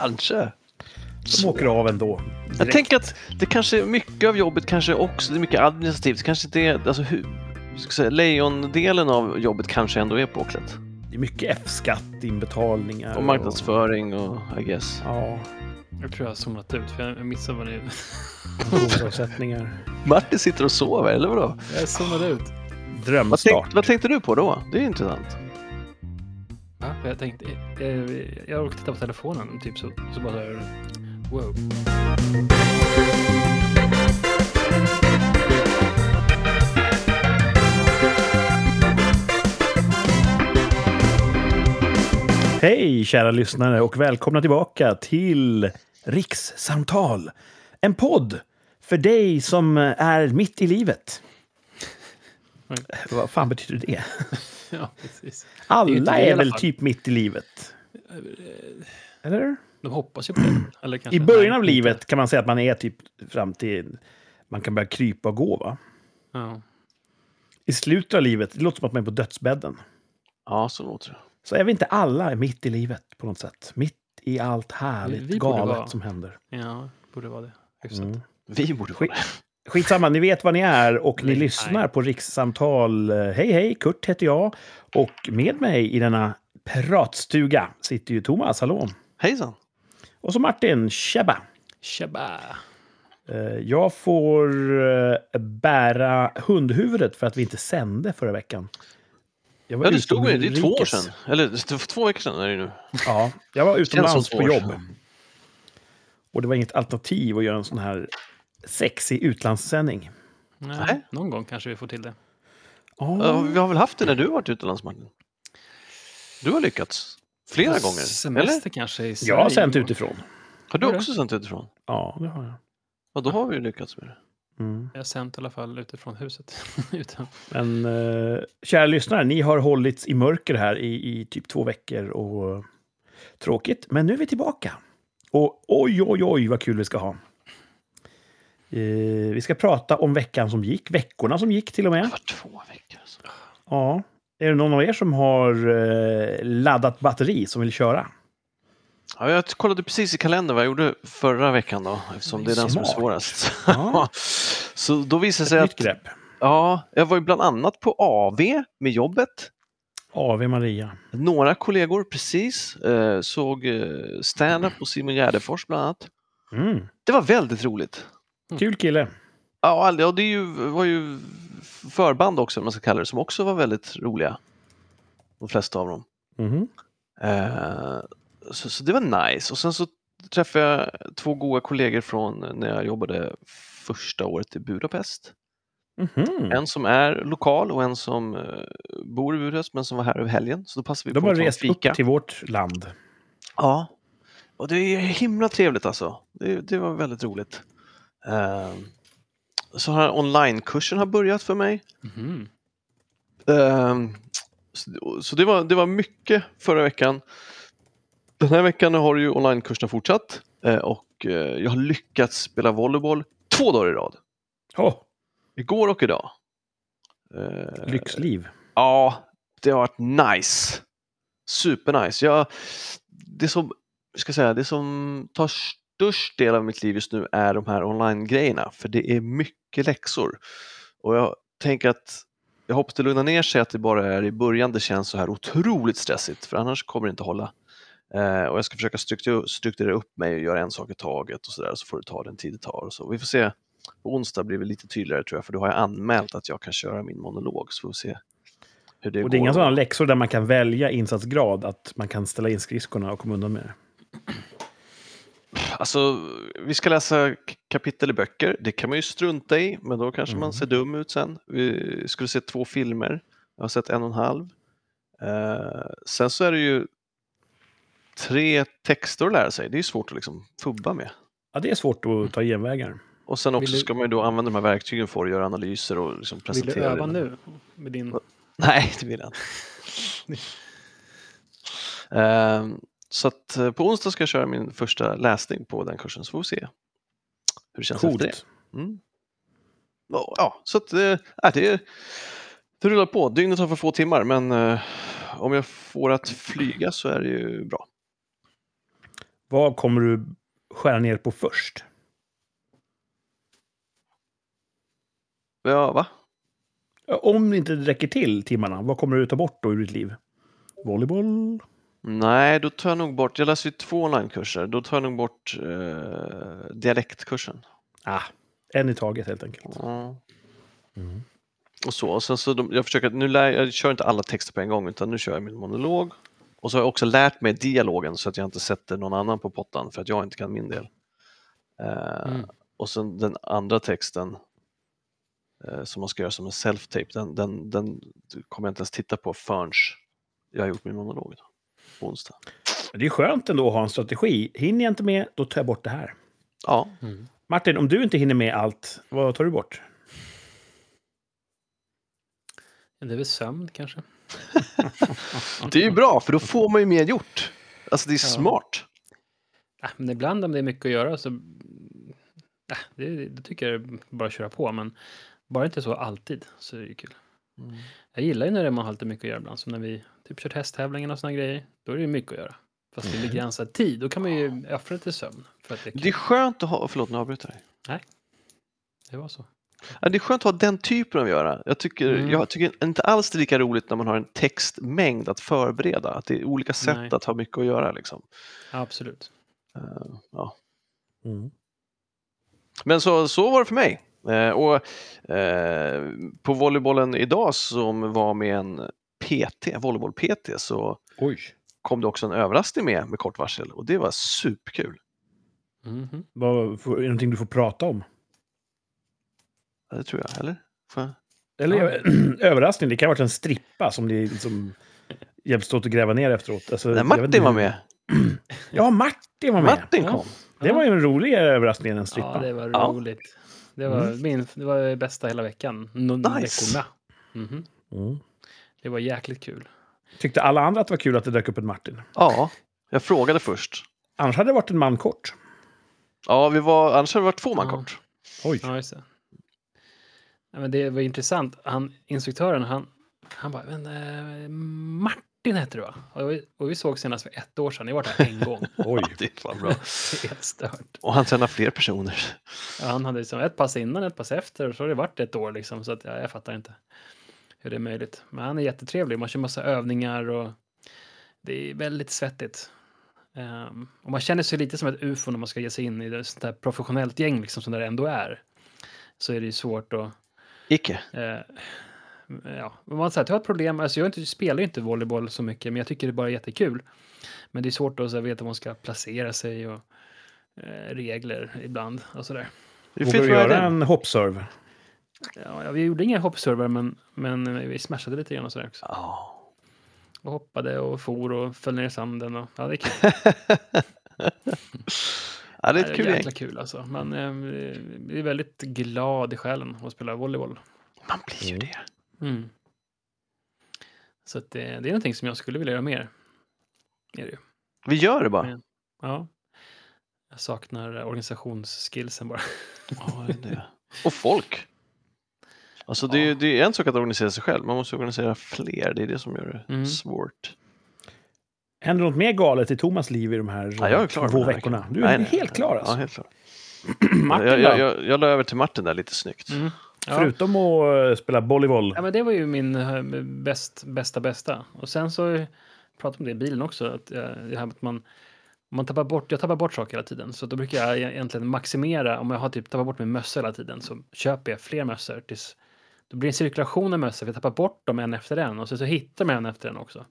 Kanske. Som åker av ändå. Jag direkt. tänker att det kanske är mycket av jobbet kanske också, det är mycket administrativt, kanske inte är, alltså hur, ska jag säga, lejondelen av jobbet kanske ändå är på Åklet. Det är mycket F-skatt, inbetalningar. Och marknadsföring och I guess. Ja, Jag tror jag har zonat ut för jag missade vad det är. pensionsavsättningar. Martin sitter och sover, eller vadå? Jag zonade ut. Vad, Drömstart. tänk, vad tänkte du på då? Det är intressant. Ja, för jag tänkte, eh, jag råkade titta på telefonen typ så, så bara såhär, wow. Hej kära lyssnare och välkomna tillbaka till Rikssamtal. En podd för dig som är mitt i livet. Oj. Vad fan betyder det? Ja, precis. Är Alla inte det är alla väl typ mitt i livet? Eller? De hoppas ju på det. Eller kanske, I början nej, av inte. livet kan man säga att man är typ fram till... Man kan börja krypa och gå, va? Ja. I slutet av livet, det låter som att man är på dödsbädden. Ja, så låter det. Så är vi inte alla mitt i livet på något sätt? Mitt i allt härligt, Vi- vi galet vara- som händer. ja, borde vara det. Hyfsat. Mm. Vi borde Skit- det. Skitsamma, ni vet vad ni är och ni lyssnar på rikssamtal. Hej, hej, Kurt heter jag. Och med mig i denna pratstuga sitter ju Thomas, hallå. Hejsan. Och så Martin, tjabba. Tjaba! Eh, Jag får eh, bära hundhuvudet för att vi inte sände förra veckan. Jag var Ja, det stod ju, det är två år sedan. Eller två veckor sedan är det nu. Ja, jag var utomlands på jobb. Och det var inget alternativ att göra en sån här sexig utlandssändning. Nej, Nej. Någon gång kanske vi får till det. Ja, vi har väl haft det när du har varit utomlands, Martin? Du har lyckats. Flera gånger. Eller? Semester kanske i Sverige. jag har sänt utifrån. Har du Har också sänt utifrån? Ja, det har jag. Ja, då har vi ju lyckats med det. Mm. Jag har sänt i alla fall utifrån huset. Utan, Men eh, kära lyssnare, ni har hållits i mörker här i, i typ två veckor och tråkigt. Men nu är vi tillbaka. Och oj, oj, oj vad kul vi ska ha. Eh, vi ska prata om veckan som gick, veckorna som gick till och Det med. var två veckor. Alltså. Ja. Är det någon av er som har eh, laddat batteri som vill köra? Ja, jag kollade precis i kalendern vad jag gjorde förra veckan då, eftersom det är den som är svårast. Ja. Så då visade det sig att grepp. ja, jag var ju bland annat på AV med jobbet. Ave Maria. Några kollegor precis eh, såg eh, stand-up på Simon Gärdenfors bland annat. Mm. Det var väldigt roligt. Kul kille. Ja, ja det är ju, var ju förband också, man ska kalla det, som också var väldigt roliga. De flesta av dem. Mhm. Eh, så, så det var nice. Och sen så träffade jag två goda kollegor från när jag jobbade första året i Budapest. Mhm. En som är lokal och en som eh, bor i Budapest men som var här över helgen. Så då passade vi De på har att rest fika. upp till vårt land. Ja, och det är himla trevligt alltså. Det, det var väldigt roligt. Eh, så har onlinekursen har börjat för mig. Ehm, så- det var, det var mycket förra veckan. Den här veckan har ju onlinekurserna fortsatt eh, och eh, jag har lyckats spela volleyboll två dagar i rad. Oh, Igår och idag. Eh, lyxliv. Ja, det har varit nice. Supernice. Jag, det, som, ska säga, det som tar störst del av mitt liv just nu är de här online-grejerna. För det är mycket läxor. Och jag tänker att jag hoppas det lugnar ner sig att det bara är i början det känns så här otroligt stressigt. För annars kommer det inte hålla. Eh, och jag ska försöka struktur, strukturera upp mig och göra en sak i taget och så där. Så får det ta den tid det tar. Och så. Vi får se. På onsdag blir det lite tydligare tror jag. För då har jag anmält att jag kan köra min monolog. Så får vi se hur det Och går. det är inga sådana läxor där man kan välja insatsgrad, att man kan ställa in skridskorna och komma undan med det. Alltså, vi ska läsa kapitel i böcker. Det kan man ju strunta i, men då kanske Mm. man ser dum ut sen. Vi skulle se två filmer. Jag har sett en och en halv. Eh, sen så är det ju tre texter att lära sig. Det är ju svårt att liksom fubba med. Ja, det är svårt att ta genvägar. Och sen också du- ska man ju då använda de här verktygen för att göra analyser och liksom Vill du presentera. öva nu? Med din... Nej, det vill jag inte. Ehm, så att eh, på onsdag ska jag köra min första läsning på den kursen så får vi se hur det känns efter det. Coolt. Mm. Ja, så att, äh, det, det rullar på. Dygnet har för få timmar men eh, om jag får att flyga så är det ju bra. Vad kommer du skära ner på först? Ja, va? Om det inte räcker till timmarna, vad kommer du ta bort då ur ditt liv? Volleyboll? Nej, då tar jag nog bort, jag läser ju två onlinekurser, då tar jag nog bort eh, dialektkursen. Ah, en i taget helt enkelt. Mm. Och så, och sen så de, jag försöker, nu lär, jag kör inte alla texter på en gång utan nu kör jag min monolog. Och så har jag också lärt mig dialogen så att jag inte sätter någon annan på pottan för att jag inte kan min del. Eh, Mm. Och sen den andra texten eh, som man ska göra som en self-tape, den, den, den kommer jag inte ens titta på förrän jag har gjort min monolog då, på onsdag. Det är skönt ändå att ha en strategi. Hinner jag inte med, då tar jag bort det här. Ja, Mm. Martin, om du inte hinner med allt, vad tar du bort? Det är väl sömn kanske. det är ju bra för då får man ju mer gjort. Alltså det är Ja. smart. Äh, men ibland om det är mycket att göra så... Äh, det, det tycker jag är bara att köra på, men bara inte så alltid så är det ju kul. Jag gillar ju när man har lite mycket att göra ibland, som när vi typ kört hästtävlingen och såna grejer. Då är det mycket att göra. Fast det är begränsad tid, då kan man ju offra lite sömn. För att det, Det är skönt att ha, förlåt nu avbryter jag dig. det var så. Ja, det är skönt att ha den typen av göra. Jag tycker, Mm. jag tycker inte alls det är lika roligt när man har en textmängd att förbereda. Att det är olika sätt Nej. att ha mycket att göra. Liksom. Ja, absolut. Eh, ja. Mm. Men så, så var det för mig. Eh, och eh, På volleybollen idag som var med en PT, volleyboll-PT, så Oj. Kom det också en överraskning med med kort varsel och det var superkul. Mhm. Vad, får- är det någonting du får prata om? Ja, det tror jag, eller? Får jag? Eller Ja. överraskning, det kan ha varit en strippa som ni liksom hjälps åt att gräva ner efteråt. Alltså, Nej, jag vet inte Martin var med. Ja, Martin var med. Martin Ja. kom. Det var ju en roligare överraskning än en Ja, strippa. det var Ja. roligt. Det var, min, det var det bästa hela veckan. N- Nice. Veckorna. Mhm. Mm. Det var jäkligt kul. Tyckte alla andra att det var kul att det dök upp en Martin? Ja, jag frågade först. Annars hade det varit en man kort. Ja, vi var, annars hade det varit två man Ja. kort. Oj. Ja, just det. Ja, men det var intressant. Han, instruktören, han, han bara, men, eh, Martin heter du va? Och vi, och vi såg senast för ett år sedan. Jag var där en gång. Oj. Det är fan bra. Det är helt stört. Och han tränar fler personer. Ja, han hade liksom ett pass innan, ett pass efter. Och så har det varit ett år liksom. Så att, ja, jag fattar inte hur det är möjligt. Men han är jättetrevlig. Man kör massa övningar och det är väldigt svettigt. Ehm, och man känner sig lite som ett ufo när man ska ge sig in i ett sånt här professionellt gäng liksom, som det ändå är. Så är det ju svårt att Icke. Eh, ja, man säger att jag har ett problem, alltså jag inte, spelar ju inte volleyboll så mycket, men jag tycker det är bara jättekul. Men det är svårt att så här, veta var man ska placera sig och eh, regler ibland och sådär. Det Vågar finns du väl göra en... en hoppserve? Ja, vi gjorde inga hoppserver, men, men vi smashade lite grann och sådär också. Ja. Och hoppade och for och föll ner i sanden och ja, det är kul. ja, det är ett kul gäng. jäkla kul alltså. Man eh, är väldigt glad i själen att spela volleyboll. Man blir ju Mm. det. Mm. Så att det, det är någonting som jag skulle vilja göra mer. Är det ju. Vi gör det bara. Ja. Ja. Jag saknar organisationsskillsen bara. Ja, det är det. Och folk. Alltså det är, det är en sak att organisera sig själv, man måste organisera fler. Det är det som gör det Mm. svårt. Händer något mer galet i Thomas liv i de här Ja, jag är klar två veckorna? veckan. Du är Nej, nej, helt nej. klar alltså. Ja, helt klar. Martin jag, jag, jag, jag la över till Martin där lite snyggt. Mm. Ja. Förutom att eh, spela volleyboll. ja, men det var ju min eh, bäst, bästa, bästa. Och sen så pratade jag om det i bilen också. Att, eh, det här att man, man tappar bort, jag tappar bort saker hela tiden. Så då brukar jag egentligen maximera. Om jag har typ tappat bort min mössa hela tiden så köper jag fler mössor. Tills, då blir det en cirkulation av mössor. för Jag tappar bort dem en efter en. Och så, så hittar man en efter en också.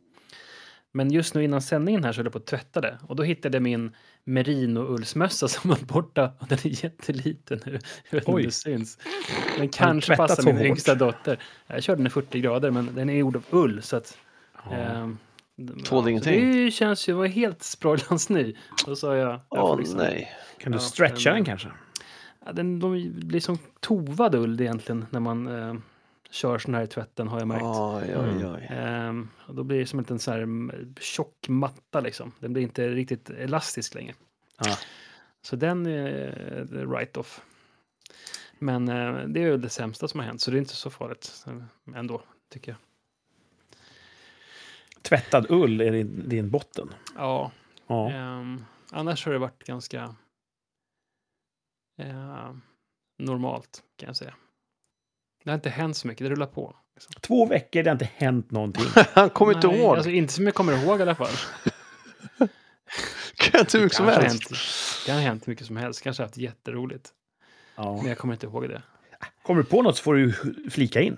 Men just nu innan sändningen här så höll jag på att tvätta det. Och då hittade jag min merino-ullsmössa som var borta. Och den är jätteliten nu. Jag vet inte om det syns. Den kanske passar min hårt? yngsta dotter. Jag körde den i 40 grader men den är gjord av ull. Så att, ehm, Tål så ingenting. Det känns ju var helt sprojlans ny. Då sa jag... jag Åh får liksom- nej. Kan du Ja, stretcha den- den kanske? Ja, den, de blir som tovad ull egentligen när man eh, kör sån här i tvätten har jag märkt. Oj, oj, oj. Ehm, och då blir det som en liten så här mm, tjock matta liksom. Den blir inte riktigt elastisk längre. Ja. Så den är eh, right-off. Men eh, det är ju det sämsta som har hänt, så det är inte så farligt eh, ändå, tycker jag. Tvättad ull är din, din botten. Ja, Ja. ehm, Annars har det varit ganska eh, normalt, kan jag säga. Det har inte hänt så mycket, det rullar på. Liksom. Två veckor, det har inte hänt någonting. Han kommer inte ihåg. Alltså, inte som jag kommer ihåg i alla fall. kan jag inte hur mycket som helst. hänt, det har hänt mycket som helst. Kanske haft jätteroligt. Ja. Men jag kommer inte ihåg det. Kommer du på något så får du flika in.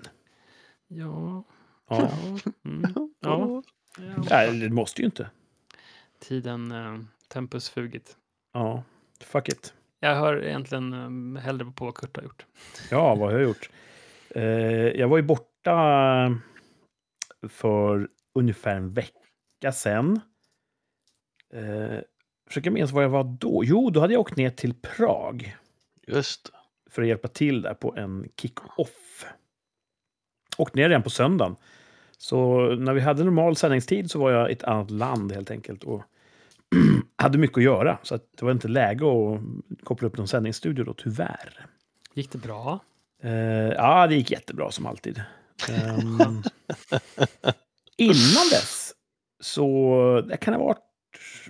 Ja, Ja. ja, mm, ja. ja. Nej, det måste ju inte. Tiden, eh, tempus fugit. Ja, fuck it. Jag hör egentligen eh, hellre på vad Kurt har gjort. Ja, vad har jag gjort? Eh, jag var ju borta för ungefär en vecka sedan. Eh, försöker minnas var jag var då. Jo, då hade jag åkt ner till Prag Just för att hjälpa till där på en kick-off. Åkte ner redan på söndagen. Så när vi hade normal sändningstid så var jag i ett annat land helt enkelt. Och hade mycket att göra. Så att det var inte läge att koppla upp någon sändningsstudio då, tyvärr. Gick det bra? Eh, ja, det gick jättebra som alltid. Ehm, innan dess, så det kan ha varit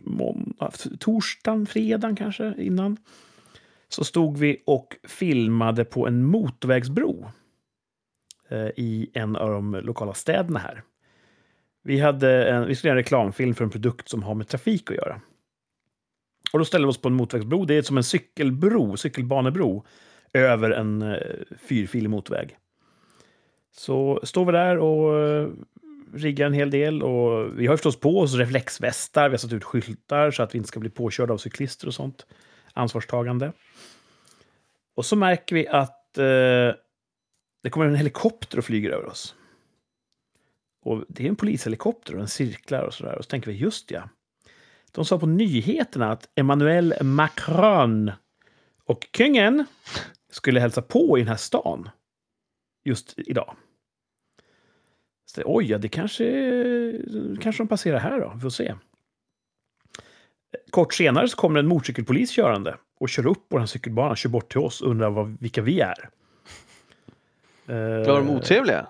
måndag, torsdagen, fredagen kanske innan. Så stod vi och filmade på en motorvägsbro eh, i en av de lokala städerna här. Vi, hade en, vi skulle göra en reklamfilm för en produkt som har med trafik att göra. Och då ställde vi oss på en motorvägsbro. Det är som en cykelbro, cykelbanebro över en eh, fyrfilig motorväg. Så står vi där och eh, riggar en hel del. Och vi har förstås på oss reflexvästar, vi har satt ut skyltar så att vi inte ska bli påkörda av cyklister och sånt. Ansvarstagande. Och så märker vi att eh, det kommer en helikopter och flyger över oss. Och det är en polishelikopter och den cirklar och sådär. Och så tänker vi, just ja. De sa på nyheterna att Emmanuel Macron och kungen skulle hälsa på i den här stan just idag. Så, oj, ja, det kanske, kanske de passerar här då. Vi får se. Kort senare så kommer en motorcykelpolis körande och kör upp på den här cykelbanan, kör bort till oss och undrar vad, vilka vi är. Var de Eh, otrevliga?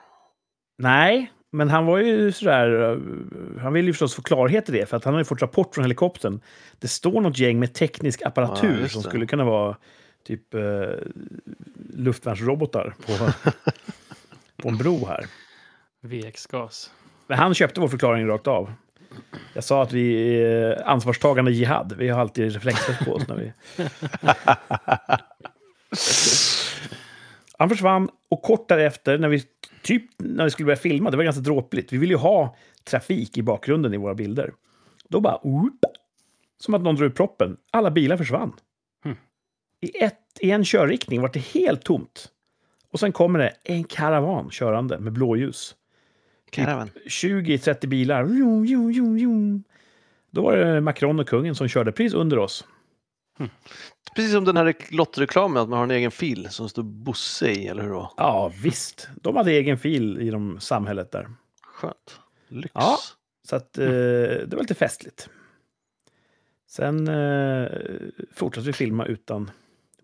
Nej, men han var ju sådär... Han ville ju förstås få klarhet i det, för att han har ju fått rapport från helikoptern. Det står något gäng med teknisk Ja, apparatur just som skulle kunna vara typ eh, luftvärnsrobotar på, på en bro här. VX-gas. Men han köpte vår förklaring rakt av. Jag sa att vi är ansvarstagande jihad. Vi har alltid reflexväst på oss när vi... Han försvann och kort därefter, när vi, typ när vi skulle börja filma, det var ganska dråpligt. Vi ville ju ha trafik i bakgrunden i våra bilder. Då bara... Oop, som att någon drog ur proppen. Alla bilar försvann. Hmm. I, ett, I en körriktning var det helt tomt. Och sen kommer det en karavan körande med blåljus. Caravan. 20-30 bilar. Vroom, vroom, vroom, vroom. Då var det Macron och kungen som körde precis under oss. Precis som den här rek- lottreklamen, att man har en egen fil som står Bosse i, eller hur då? Ja, visst. De hade egen fil i de samhället där. Skönt. Lyx. Ja. Så att, eh, det var lite festligt. Sen eh, fortsatte vi filma utan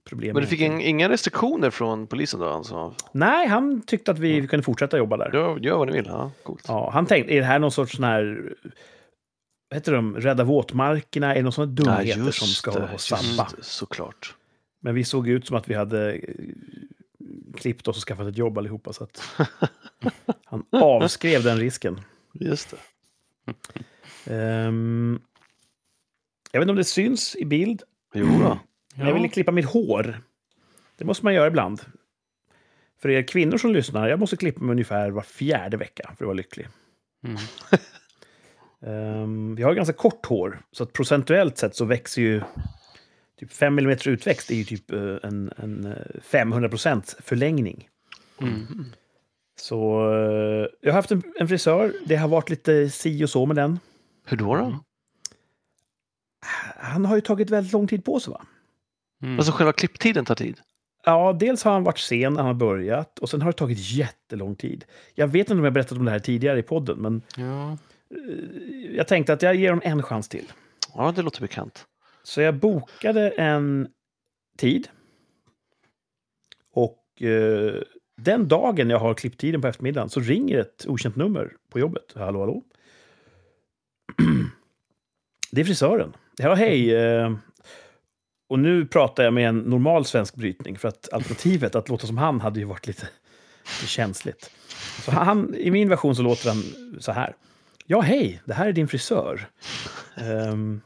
problem. Men du fick in, inga restriktioner från polisen då? Alltså? Nej, han tyckte att vi kunde fortsätta jobba där. Gör, gör vad ni vill. Ja, coolt. Ja, han tänkte, är det här någon sorts sån här... Vad heter de? Rädda våtmarkerna? Är det någon sån här dumheter som ska hålla på och sabba? det, såklart. Men vi såg ut som att vi hade eh, klippt oss och skaffat ett jobb allihopa. Så att han avskrev den risken. Just det. Ehm, jag vet inte om det syns i bild. Jo då. men Jag ville klippa mitt hår. Det måste man göra ibland. För er kvinnor som lyssnar, jag måste klippa mig ungefär var fjärde vecka för att vara lycklig. Mm. Um, vi har ju ganska kort hår, så att procentuellt sett så växer ju typ 5 mm utväxt är ju typ eh, en, en eh, 500 förlängning. Mm. Så eh, jag har haft en, en frisör. Det har varit lite si och så med den. Hur då? då? Han har ju tagit väldigt lång tid på sig va? Mm. Alltså själva klipptiden tar tid? Ja, dels har han varit sen när han har börjat och sen har det tagit jättelång tid. Jag vet inte om jag har berättat om det här tidigare i podden, men ja. Eh, jag tänkte att jag ger dem en chans till. Ja, det låter bekant. Så jag bokade en tid. Och eh, den dagen jag har klipptiden på eftermiddagen så ringer ett okänt nummer på jobbet. Hallå, hallå. Det är frisören. Ja, hej. eh, Och nu pratar jag med en normal svensk brytning, för att alternativet att låta som han hade ju varit lite, lite känsligt. Så han, I min version så låter han så här. Ja, hej, det här är din frisör. Ehm,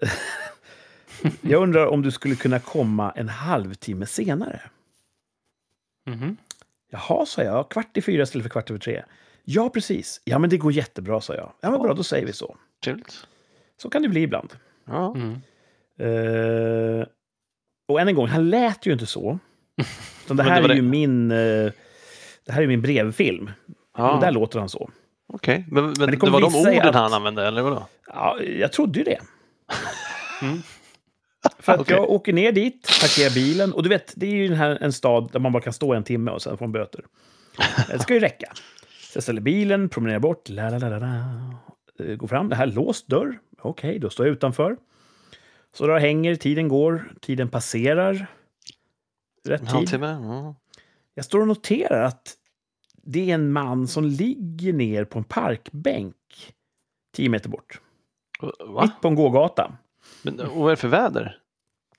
jag undrar om du skulle kunna komma en halvtimme senare. Mhm. Jaha, sa jag. Kvart i fyra istället för kvart över tre. Ja, precis. Ja, men det går jättebra, sa jag. Ja, men bra, då säger vi så. Trevligt. Så kan det bli ibland. Ja. Mm. Eh, och än en gång, han lät ju inte så. Utan det det här var är ju det- min... eh, det här är min brevfilm. Ja. Och där låter han så. Okej, men, men, det det, kommer var de orden att- han använde, eller vadå? Ja, jag trodde ju det. Mm. För att Okej. jag åker ner dit, parkerar bilen. Och du vet, det är ju här, en stad där man bara kan stå en timme och sen få en böter. Det ska ju räcka. Så jag ställer bilen, promenerar bort, la, la, la, la. Eh, går fram, det här är låst dörr. Okej, då står jag utanför. Så då hänger, tiden går, tiden passerar. Rätt tid. Jag står och noterar att det är en man som ligger ner på en parkbänk tio meter bort. Va? Mitt på en gågata. Men, och vad är det för väder?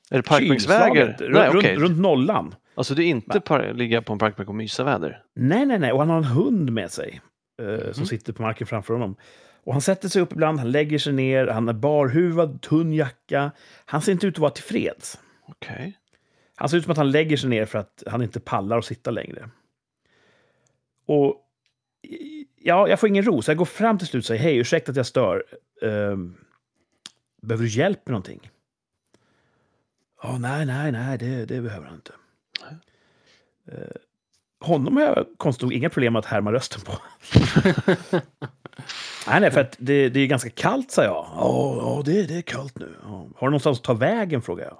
Är det parkbänksväger? Kylslaget, Nej, runt, okej. runt nollan. Alltså det är inte par- ligga på en parkbänk och mysa väder? Nej, nej, nej. Och han har en hund med sig eh, som Mhm. sitter på marken framför honom. Och han sätter sig upp ibland, han lägger sig ner, han är barhuvad, tunn jacka. Han ser inte ut att vara tillfreds. Okej. Han ser ut som att han lägger sig ner för att han inte pallar att sitta längre. Och ja, jag får ingen ro, så jag går fram till slut och säger hej, ursäkta att jag stör. Ehm, behöver du hjälp med någonting? Ja, nej, nej, nej, det, det behöver han inte. Eh, honom har jag konstigt nog inga problem att härma rösten på. nej, nej, för att det, det är ganska kallt, sa jag. Ja, ja det, det är kallt nu. Ja. Har du någonstans att ta vägen, frågar jag.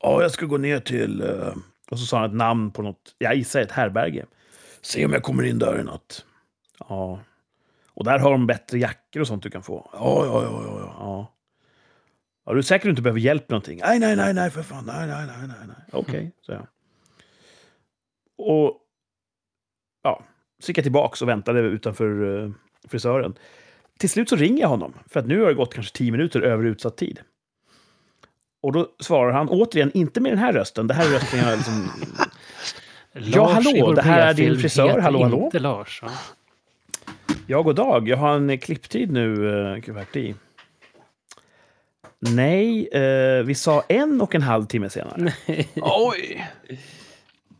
Ja, jag ska gå ner till... eh, Och så sa han ett namn på något, jag gissar ett härberge. Se om jag kommer in där i natt. Ja. Och där har de bättre jackor och sånt du kan få. Ja, ja, ja, ja. ja. ja. Ja, du är säker att du inte behöver hjälp med någonting? Nej, nej, nej, nej, för fan. Nej, nej, nej, nej, nej. Okej, så jag. Och ja, så gick jag tillbaks och väntade utanför uh, frisören. Till slut så ringer jag honom, för att nu har det gått kanske tio minuter över utsatt tid. Och då svarar han återigen, inte med den här rösten. Det här är rösten jag liksom... Ja, hallå, det här är din frisör. Hallå, hallå. Inte Lars. Ja. Ja, god dag. Jag har en klipptid nu, uh, kvart i. Nej, eh, vi sa en och en halv timme senare. Oj!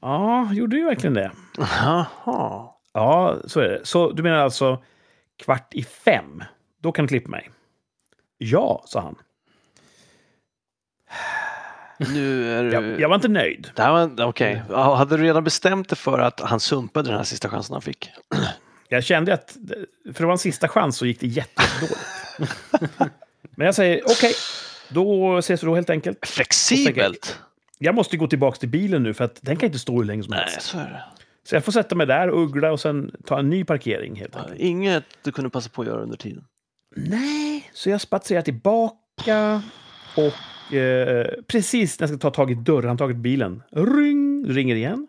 Ja, gjorde du verkligen det? Jaha. Ja, så är det. Så du menar alltså kvart i fem? Då kan du klippa mig? Ja, sa han. Nu är du... Jag, jag var inte nöjd. Okej. Ja, Hade du redan bestämt dig för att han sumpade den här sista chansen han fick? Jag kände att, för det var en sista chans så gick det jätte- jättedåligt. Men jag säger okej, då ses vi då helt enkelt. Flexibelt? Jag måste gå tillbaka till bilen nu för att den kan inte stå hur länge som Nej, helst. så är det. Så jag får sätta mig där och uggla och sen ta en ny parkering helt enkelt. Inget du kunde passa på att göra under tiden? Nej, så jag spatserar tillbaka och eh, precis när jag ska ta tag i dörrhandtaget på bilen, ring, ringer igen.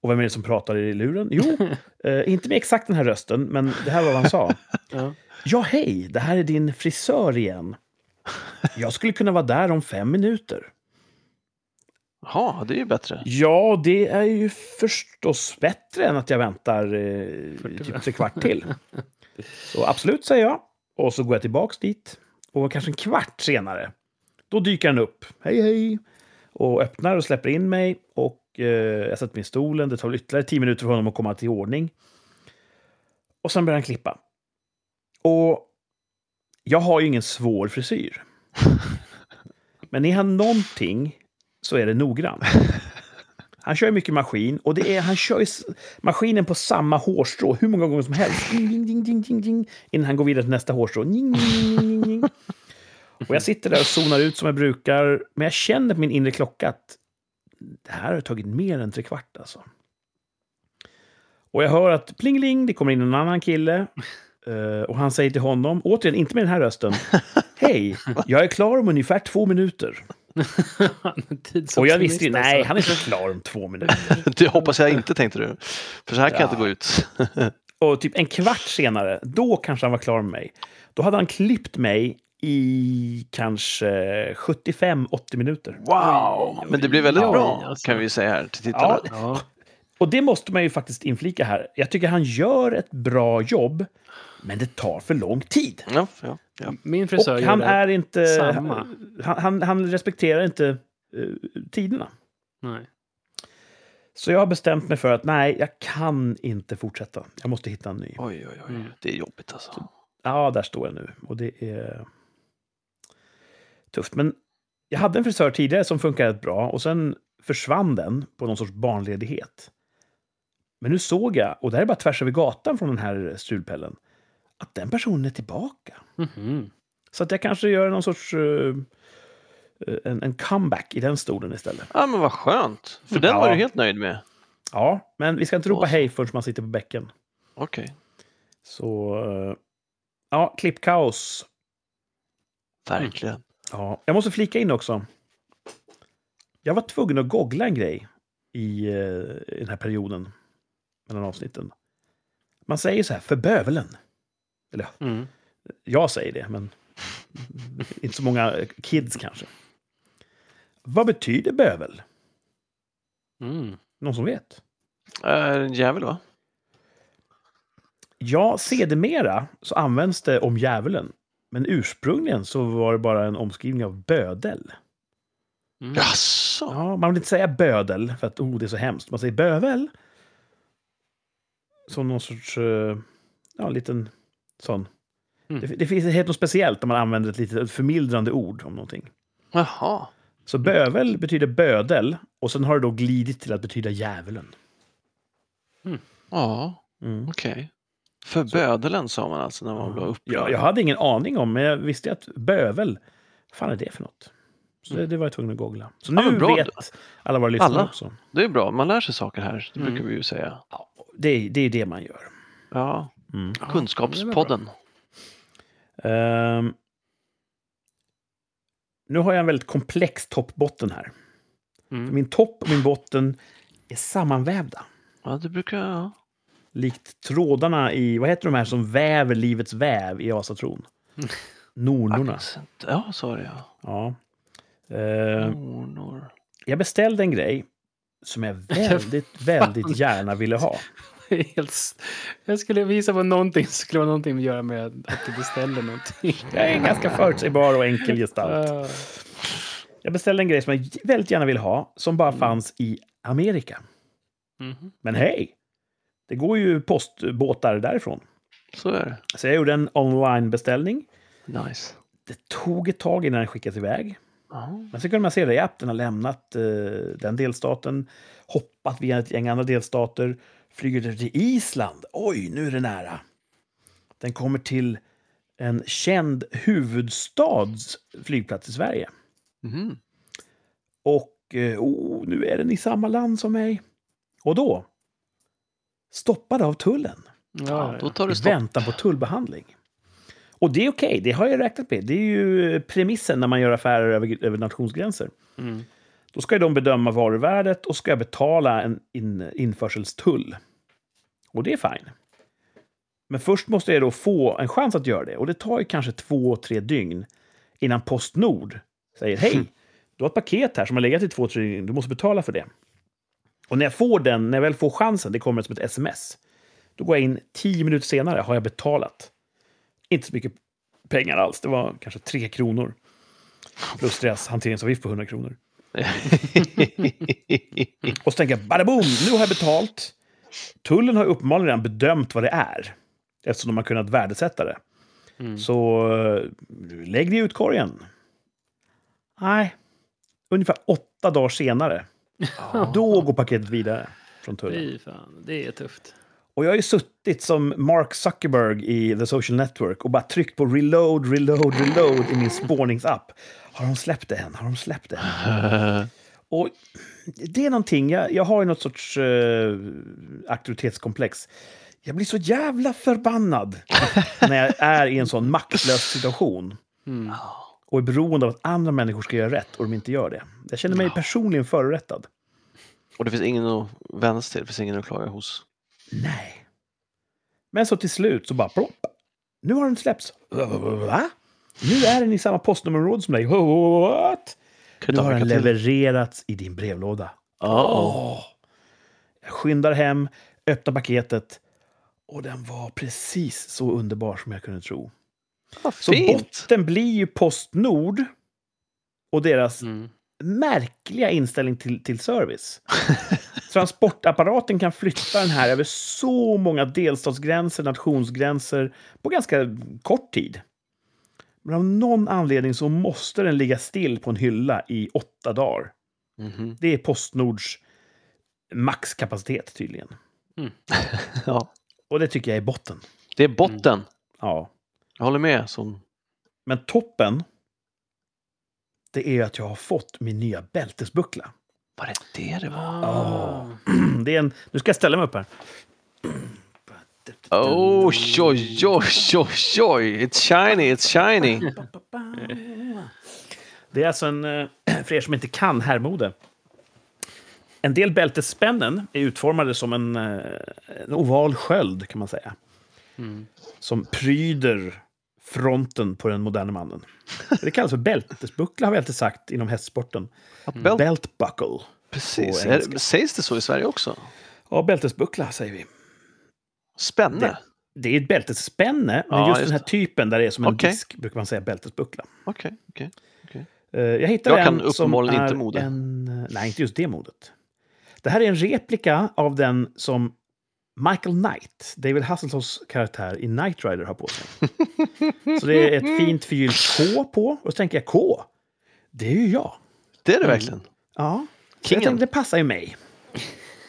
Och vem är det som pratar i luren? Jo, eh, inte med exakt den här rösten, men det här var vad han sa. Ja. Ja, hej, det här är din frisör igen. Jag skulle kunna vara där om fem minuter. Jaha, det är ju bättre. Ja, det är ju förstås bättre än att jag väntar eh, typ tre kvart till. Så absolut, säger jag. Och så går jag tillbaks dit. Och kanske en kvart senare, då dyker han upp. Hej, hej! Och öppnar och släpper in mig. Och eh, jag sätter mig i stolen. Det tar ytterligare tio minuter för honom att komma till ordning. Och sen börjar han klippa. Och jag har ju ingen svår frisyr. Men är han någonting så är det noggrann. Han kör ju mycket maskin och det är, han kör ju maskinen på samma hårstrå hur många gånger som helst. Ding, ding, ding, ding, ding, innan han går vidare till nästa hårstrå. Ding, ding, ding, ding, ding. Och jag sitter där och zonar ut som jag brukar. Men jag känner på min inre klocka att det här har tagit mer än tre kvart alltså. Och jag hör att plingeling, det kommer in en annan kille. Eh, och han säger till honom, återigen inte med den här rösten. Hej, jag är klar om ungefär två minuter. Och jag visste ju, nej, alltså. han är inte klar om två minuter. Det hoppas jag inte, tänkte du. För så här kan jag Ja. inte gå ut. Och typ en kvart senare, då kanske han var klar med mig. Då hade han klippt mig i kanske 75-80 minuter. Wow! Men det blir väldigt Oj, bra alltså. kan vi säga här till tittarna. Ja, Ja. Och det måste man ju faktiskt inflika här. Jag tycker han gör ett bra jobb, men det tar för lång tid. Ja, ja, ja. Min frisör Och han är inte... samma. Han, han, han respekterar inte eh, tiderna. Nej. Så jag har bestämt mig för att nej, jag kan inte fortsätta. Jag måste hitta en ny. Oj, oj, oj. Mm. Det är jobbigt alltså. Ja, där står jag nu. Och det är tufft. Men jag hade en frisör tidigare som funkade rätt bra och sen försvann den på någon sorts barnledighet. Men nu såg jag, och det här är bara tvärs över gatan från den här strulpellen, att den personen är tillbaka. Mhm. Så att jag kanske gör någon sorts eh, en, en comeback i den stolen istället. Ja, men vad skönt. För den Ja. var du helt nöjd med. Ja, men vi ska inte ropa hej förrän man sitter på bäcken. Okej. Så, eh, ja, klippkaos. Verkligen. Ja, jag måste flika in också. Jag var tvungen att googla en grej i, eh, i den här perioden mellan avsnitten. Man säger så här, för bövelen. Eller Mm. jag säger det, men inte så många kids kanske. Vad betyder bövel? Mm. Någon som vet? Är en jävel va? Ja, sedermera så används det om djävulen. Men ursprungligen så var det bara en omskrivning av bödel. Mm. Jaså? Ja, man vill inte säga bödel för att oh, det är så hemskt. Man säger bövel. Som någon sorts, eh, ja, liten sån. Mm. Det, det finns helt något speciellt när man använder ett lite förmildrande ord om någonting. Jaha. Så bövel betyder bödel och sen har det då glidit till att betyda djävulen. Ja, Mm. okej. För bödelen sa man alltså när man blev upprörd. Ja, jag hade ingen aning om, men jag visste att bövel, vad fan är det för något? Så det, det var jag tvungen att googla. Så Ja, nu bra. vet alla våra lyssnare Alla. också. Det är bra, man lär sig saker här. Det Mm. brukar vi ju säga. Ja, det, det är det man gör. Ja, Mm. Kunskapspodden. Ehm, nu har jag en väldigt komplex toppbotten här. Mm. Min topp och min botten är sammanvävda. Ja, det brukar... Likt trådarna i, vad heter de här som väver livets väv i asatron? Nornorna. Accent. Ja, så är det ja. Ja. Ehm, Nornor. jag beställde en grej som jag väldigt, väldigt gärna ville ha. Jag skulle visa på någonting som skulle vara någonting att göra med att du beställer någonting. Jag är en ganska förutsägbar och enkel gestalt. Jag beställde en grej som jag väldigt gärna ville ha, som bara fanns i Amerika. Mhm. Men hej! Det går ju postbåtar därifrån. Så är det. Så jag gjorde en online-beställning. Nice. Det tog ett tag innan den skickades iväg. Ja. Men så kunde man se det i app. Den har lämnat eh, den delstaten, hoppat via ett gäng andra delstater, flyger till Island. Oj, nu är det nära. Den kommer till en känd huvudstads flygplats i Sverige. Mhm. Och eh, oh, nu är den i samma land som mig. Och då? Stoppad av tullen. Ja, då tar det stopp. väntan på tullbehandling. Och det är okej, det har jag räknat med. Det är ju premissen när man gör affärer över, över nationsgränser. Mm. Då ska de bedöma varuvärdet och ska jag betala en in, införselstull. Och det är fine. Men först måste jag då få en chans att göra det. Och det tar ju kanske två, tre dygn innan Postnord säger hej, du har ett paket här som har legat i två, tre dygn, du måste betala för det. Och när jag får den, när jag väl får chansen, det kommer som ett sms. Då går jag in tio minuter senare, har jag betalat. Inte så mycket pengar alls, det var kanske tre kronor. Plus deras hanteringsavgift på 100 kronor. Och så tänker jag, bada boom, nu har jag betalt. Tullen har uppenbarligen redan bedömt vad det är. Eftersom de har kunnat värdesätta det. Mm. Så eh, lägg det i utkorgen. Nej. Ungefär åtta dagar senare, då går paketet vidare från tullen. Fy fan, det är tufft. Och jag har ju suttit som Mark Zuckerberg i The Social Network och bara tryckt på reload, reload, reload i min spårningsapp. Har de släppt det än? Har de släppt det än? Och det är någonting, jag, jag har ju något sorts uh, auktoritetskomplex. Jag blir så jävla förbannad när jag är i en sån maktlös situation Mm. Och är beroende av att andra människor ska göra rätt och de inte gör det. Jag känner mig personligen förorättad. Och det finns ingen att vända sig till, det finns ingen att klaga hos. Nej. Men så till slut så bara plopp. Nu har den släppts. Va? Nu är den i samma postnummerområde som dig. What? Nu har den levererats i din brevlåda. Ja, Åh. Jag skyndar hem, öppnar paketet och den var precis så underbar som jag kunde tro. Vad Så fint! botten blir ju Postnord och deras Mm. märkliga inställning till, till service. Transportapparaten kan flytta den här över så många delstatsgränser, nationsgränser på ganska kort tid. Men av någon anledning så måste den ligga still på en hylla i åtta dagar. Mhm. Det är Postnords maxkapacitet tydligen. Ja, Och det tycker jag är botten. det är botten. Ja. Jag håller med. Som... Men toppen, det är att jag har fått min nya bältesbuckla. Var det det det var? Ah. Det är en, nu ska jag ställa mig upp här. Oj, oj, oj, oj, oj! It's shiny, it's shiny! Det är alltså en, eh, för er som inte kan herrmode. En del bältesspännen är utformade som en, eh, en oval sköld, kan man säga. Mm. Som pryder fronten på den moderna mannen. Det kallas för bältesbuckla, har vi alltid sagt inom hästsporten. Belt, Belt buckle. precis. engelska. sägs det så i Sverige också? Ja, bältesbuckla säger vi. Spänne? Det- Det är ett bältesspänne, men Ja, just, just den här typen där det är som en Okej. disk brukar man säga bältesbuckla. Okej, okej. Eh, Jag hittade Jag kan en som uppenbarligen är inte mode. En, eh, nej, inte just det modet. Det här är en replika av den som Michael Knight, David Hasselhoffs karaktär i Knight Rider, har på sig. Så det är ett fint förgyllt K på. Och så tänker jag K, det är ju jag. Det är det verkligen. Ja, så Kingen. jag tänkte det passar ju mig.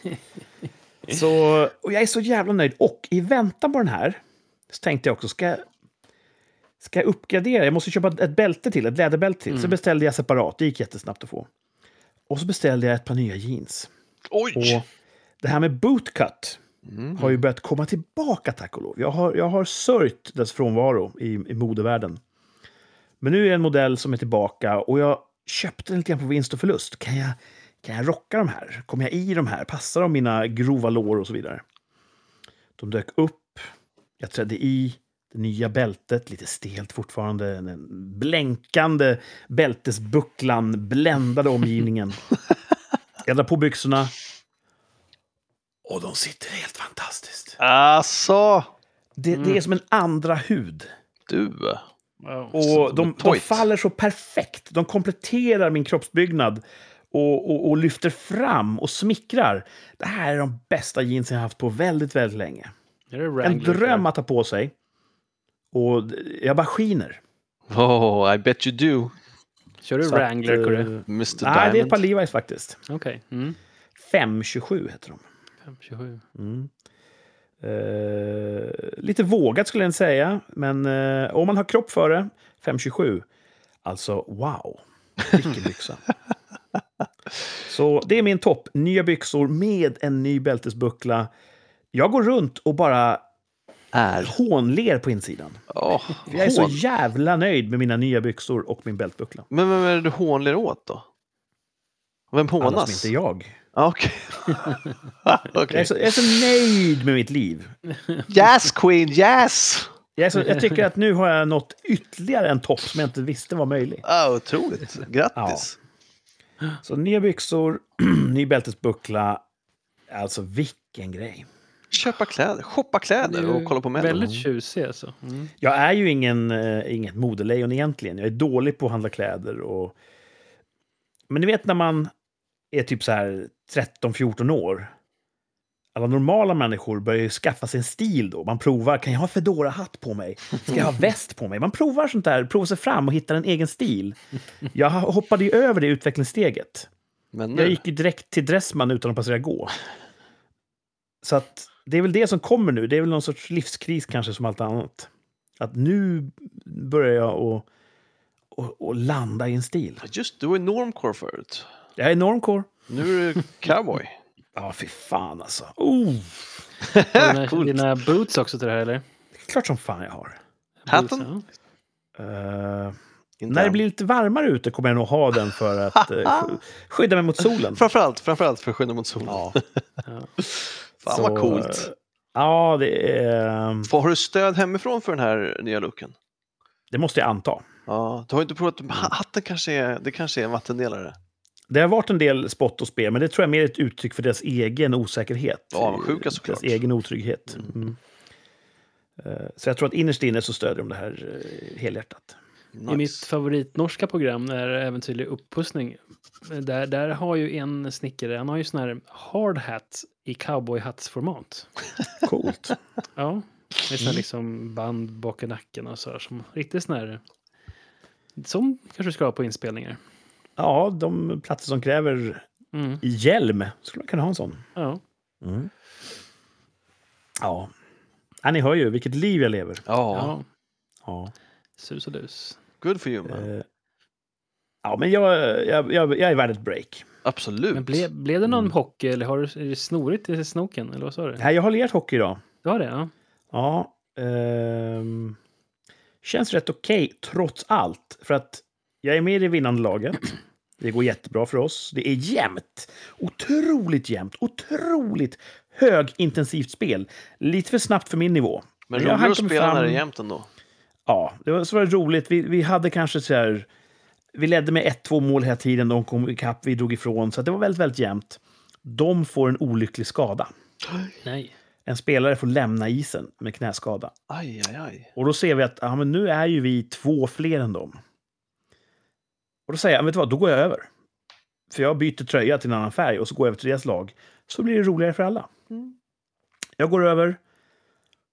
Så, och jag är så jävla nöjd. Och i väntan på den här så tänkte jag också, ska jag, ska jag uppgradera? Jag måste köpa ett bälte till, ett läderbälte till. Så beställde jag separat, det gick jättesnabbt att få. Och så beställde jag ett par nya jeans. Oj! Och det här med bootcut Mm. har ju börjat komma tillbaka, tack och lov. Jag har, jag har sörjt dess frånvaro i, i modevärlden. Men nu är det en modell som är tillbaka och jag köpte den lite grann på vinst och förlust. Kan jag, kan jag rocka de här? Kommer jag i de här? Passar de mina grova lår och så vidare? De dök upp. Jag trädde i det nya bältet, lite stelt fortfarande. Den blänkande bältesbucklan bländade omgivningen. Jag drar på byxorna. Och de sitter helt fantastiskt. Alltså, Det, det är som en andra hud. du. Wow. Och de, de faller så perfekt. De kompletterar min kroppsbyggnad och, och, och lyfter fram och smickrar. Det här är de bästa jeansen jag haft på väldigt, väldigt länge. En dröm att ha på sig. Och jag bara skiner. Oh, I bet you do, Kör du Så att, Wrangler, Kurre? eh, Mr Nej, det är ett Diamond. par Levi's faktiskt. Okej. Mm. 527 heter de. 527. Mm. Eh, lite vågat skulle jag inte säga, men eh, om man har kropp för det, 527. Alltså, wow. Vilken byxa. Så det är min topp. Nya byxor med en ny bältesbuckla. Jag går runt och bara Är. hånler på insidan. Oh, Jag är så hån. jävla nöjd med mina nya byxor och min bältbuckla. Men vem är det du hånler åt då? Vem Alla som hånas? inte är jag. Ah, Okej. Jag, är så, jag är så nöjd med mitt liv. Yes Queen, yes! Jag, så, jag tycker att nu har jag nått ytterligare en topp som jag inte visste var möjlig. Ah, otroligt. Grattis. Så nya byxor, ny bältesbuckla. Alltså vilken grej. Köpa kläder, shoppa kläder och kolla på Mello. Väldigt tjusig alltså. Mm. Jag är ju ingen, eh, inget modelejon egentligen. Jag är dålig på att handla kläder. Och... Men ni vet när man är typ så här 13-14 år. Alla normala människor börjar ju skaffa sig en stil då. Man provar, kan jag ha fedora hatt på mig? Ska jag ha väst på mig? Man provar sånt där, provar sig fram och hittar en egen stil. Jag hoppade ju över det utvecklingssteget. Jag gick ju direkt till Dressman utan att passera gå. Så att det är väl det som kommer nu. Det är väl någon sorts livskris kanske som allt annat. Att nu börjar jag att, att, att landa i en stil. just du var normcore förut. Jag är normcore. Nu är du cowboy. Ja, fy fan alltså. Oh, Har du dina, dina boots också till det här eller? klart som fan jag har. Hatten? Inte när det blir lite varmare ute kommer jag nog ha den för att sk- skydda mig mot solen. Framförallt, framförallt för att skydda mot solen. Ja, Fan så, vad coolt. eh, Ja, det, är, Får- Har du stöd hemifrån för den här nya looken? det måste jag anta. Ja, du har inte provat, ha- hatten kanske är, det kanske är en vattendelare. Det har varit en del spott och spe, men det tror jag är mer ett uttryck för deras egen osäkerhet. Avundsjuka såklart. Deras egen otrygghet. Mm. Eh, Så jag tror att innerst inne så stödjer de det här eh, helhjärtat. Nice. I mitt favoritnorska program, när Äventyrlig uppussning, där, där har ju en snickare, han har ju sån här hard hat i cowboyhattsformat. Coolt. Ja, med Mm. sån här liksom band bak i nacken och så här, som riktigt sån här, som kanske ska ha på inspelningar. Ja, de platser som kräver Mm. hjälm skulle man kunna ha en sån. Ja. Mm. Ja. ja, ni hör ju vilket liv jag lever. Ja, ja, Ja, sus och dus. good for you man. eh, ja men jag, jag, jag, jag är värd ett break. Absolut. Men blev, blev det någon Mm. hockey eller har du, är det snorigt i snoken? Eller vad sa du? Nej, jag har lirat hockey idag. Du har det? Ja. Ja. ehm, känns rätt okej trots allt. För att jag är med i det vinnande laget. Det går jättebra för oss. Det är jämnt. Otroligt jämnt. Otroligt högintensivt spel. Lite för snabbt för min nivå. Men hann att spela när fram- det är jämnt ändå. Ja, det var så var det roligt. Vi, vi hade kanske så här... Vi ledde med 1-2 mål hela tiden. De kom ikapp, vi drog ifrån. Så att det var väldigt, väldigt jämnt. De får en olycklig skada. Nej. En spelare får lämna isen med knäskada. Aj, aj, aj. Och då ser vi att ja, men nu är ju vi två fler än dem. Och då säger jag, vet du vad, då går jag över. För jag byter tröja till en annan färg och så går jag över till deras lag. Så blir det roligare för alla. Jag går över.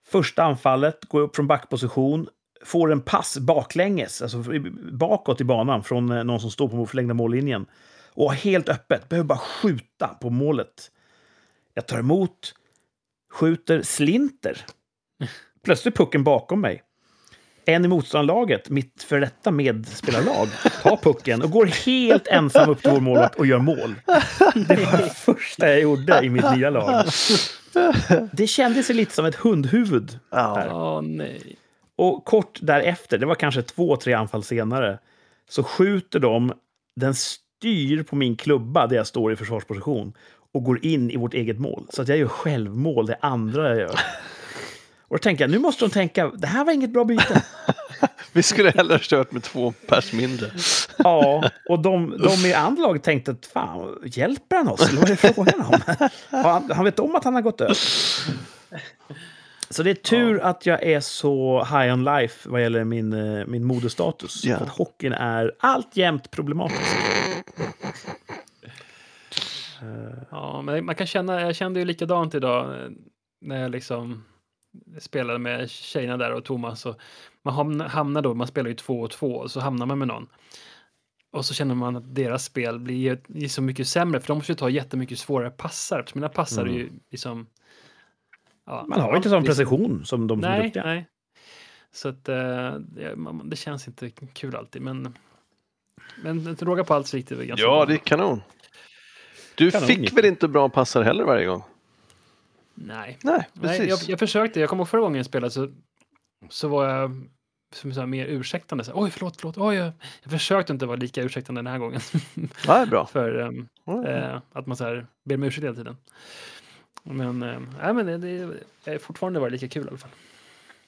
Första anfallet, går upp från backposition. Får en pass baklänges, alltså bakåt i banan från eh, någon som står på förlängda mållinjen. Och helt öppet, behöver bara skjuta på målet. Jag tar emot, skjuter, slinter. Plötsligt pucken bakom mig. En i motståndarlaget, mitt för detta medspelarlag, tar pucken och går helt ensam upp till vår målvakt och gör mål. Det var det första jag gjorde i mitt nya lag. Det kändes lite som ett hundhuvud. Nej. Och kort därefter, det var kanske två, tre anfall senare, så skjuter de, den styr på min klubba där jag står i försvarsposition och går in i vårt eget mål. Så att jag gör självmål, det andra jag gör. Och då tänker jag, nu måste de tänka, det här var inget bra byte. Vi skulle hellre kört med två pers mindre. Ja, och de, de i andra laget tänkte att fan, hjälper han oss? Eller vad är frågan om? Han, han vet om att han har gått över. Så det är tur att jag är så high on life vad gäller min, eh, min modestatus. Ja. För att hockeyn är alltjämt problematisk. Ja, men man kan känna, jag kände ju likadant idag eh, när jag liksom spelade med tjejerna där och Thomas. Och man hamnar, då, man spelar ju två och två, och så hamnar man med någon. Och så känner man att deras spel blir så mycket sämre, för de måste ju ta jättemycket svårare passar. För mina passar är ju liksom... ja, Man har ju inte sån liksom- precision som de som är Nej, duktiga. nej. Så att eh, det, känns inte kul alltid, men... Men råga på allt så gick det väl ganska Ja, bra. det är kanon. Du Kanon, fick väl inte bra passar heller varje gång? Nej. Nej, precis. Nej, jag, jag försökte. Jag kommer ihåg förra gången jag spelade så, så var jag som så här, mer ursäktande. Så, här, Oj, förlåt, förlåt. Oj, jag, jag försökte inte vara lika ursäktande den här gången. Det är bra. För ehm, Ja, eh, att man så här, ber om ursäkt hela tiden. Men, eh, nej, men det, det det är fortfarande varit lika kul i alla fall.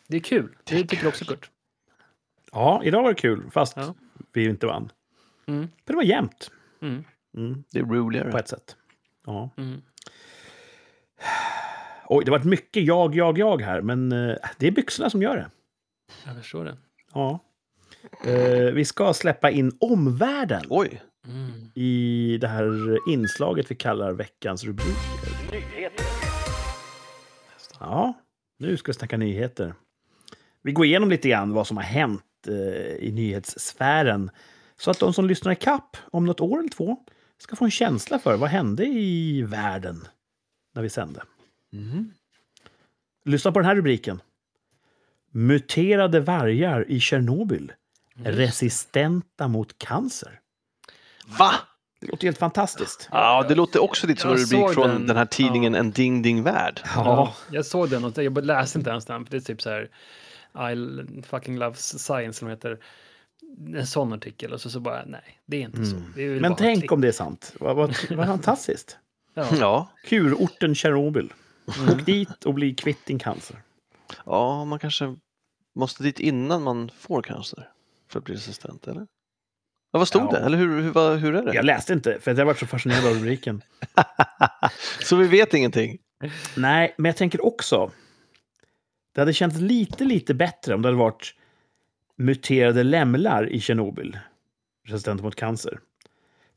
Det är kul. Det, Det är tycker också Kurt. Ja, idag var det kul, fast Ja. vi inte vann. Mm. Men det var jämnt. Mm. Mm, Det är roligare. på ett sätt. Ja. Oj, det har varit mycket jag, jag, jag här, men eh, det är byxorna som gör det. Jag förstår det. Ja. Eh, vi ska släppa in omvärlden Oj, Mm. i det här inslaget vi kallar veckans rubriker. Ja, nu ska vi snacka nyheter. Vi går igenom lite grann vad som har hänt eh, i nyhetssfären så att de som lyssnar i kapp om något år eller två ska få en känsla för vad hände i världen när vi sände. Mhm. Lyssna på den här rubriken. Muterade vargar i Tjernobyl. Resistenta mot cancer. Va? Det låter helt fantastiskt. Ja, det låter också lite som en rubrik från den. den här tidningen Ja. En Ding Ding Värld. Ja, jag såg den och jag läste inte ens den. För det är typ så här I fucking love science som heter. En sån artikel och så, så bara nej, det är inte så. Det är väl Men tänk klick. om det är sant. Vad, vad, vad fantastiskt. Ja. Ja, Kurorten Tjernobyl. Åk dit och bli kvitt din cancer. ja, man kanske måste dit innan man får cancer. för att bli resistent, eller? Ja, vad stod Ja. det? Eller hur, hur, hur är det? Jag läste inte, för jag varit så fascinerad av rubriken. Så vi vet ingenting? Nej, men jag tänker också... Det hade känts lite, lite bättre om det hade varit muterade lämlar i Tjernobyl. Resistenta mot cancer.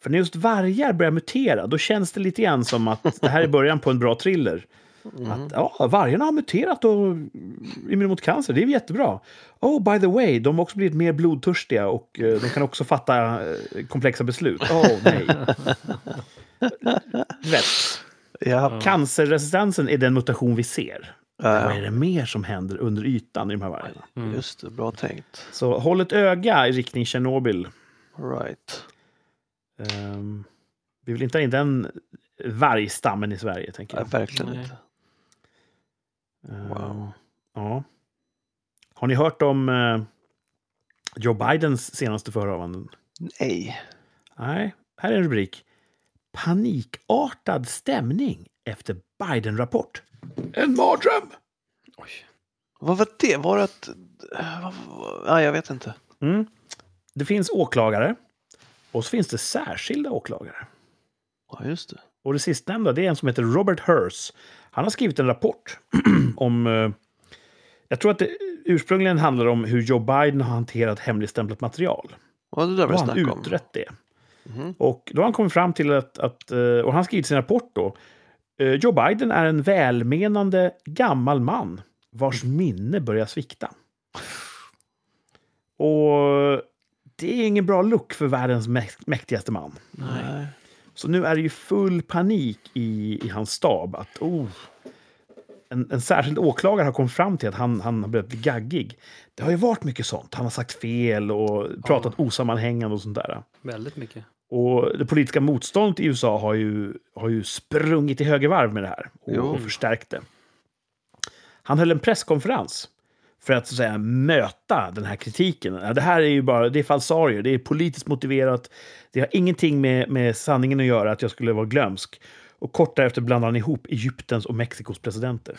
För när just vargar börjar mutera, då känns det lite grann som att det här är början på en bra thriller. Mm. Att ja, vargarna har muterat och immun mot cancer, det är jättebra. Oh, by the way, de har också blivit mer blodtörstiga och eh, de kan också fatta eh, komplexa beslut. Åh, oh, nej. Rätt. Ja. Cancerresistensen är den mutation vi ser. Men Vad är det mer som händer under ytan i de här vargarna? Mm. just det. Bra tänkt. Så håll ett öga i riktning Tjernobyl. Right. Ehm, vi vill inte ha in den vargstammen i Sverige, tänker Nej, jag. verkligen Nej. inte. Wow. Ja. Har ni hört om eh, Joe Bidens senaste förehavanden? Nej. Nej, här är en rubrik. Panikartad stämning efter Biden-rapport. En mardröm! Oj. Vad var det? Var det att... vad- Nej, jag vet inte. Mm. Det finns åklagare och så finns det särskilda åklagare. Ja, just det. Och det sistnämnda det är en som heter Robert Hers. Han har skrivit en rapport om... Eh, jag tror att det ursprungligen handlar om hur Joe Biden har hanterat hemligstämplat material. Ja, det där var det han snack om. utrett det. Mhm. Och då har han kommit fram till att, att eh, och han har skrivit sin rapport då. eh, Joe Biden är en välmenande gammal man vars minne börjar svikta. Och det är ingen bra look för världens mäk- mäktigaste man. Nej. Så nu är det ju full panik i, i hans stab. Att, oh, en, en särskild åklagare har kommit fram till att han, han har börjat bli gaggig. Det har ju varit mycket sånt. Han har sagt fel och pratat osammanhängande och sånt där. Väldigt mycket. Och det politiska motståndet i USA har ju, har ju sprungit i högervarv med det här och, och förstärkt det. Han höll en presskonferens för att, så att säga, möta den här kritiken. Ja, Det här är ju bara det är falsarier, det är politiskt motiverat. Det har ingenting med, med sanningen att göra att jag skulle vara glömsk. Och kort därefter blandade han ihop Egyptens och Mexikos presidenter.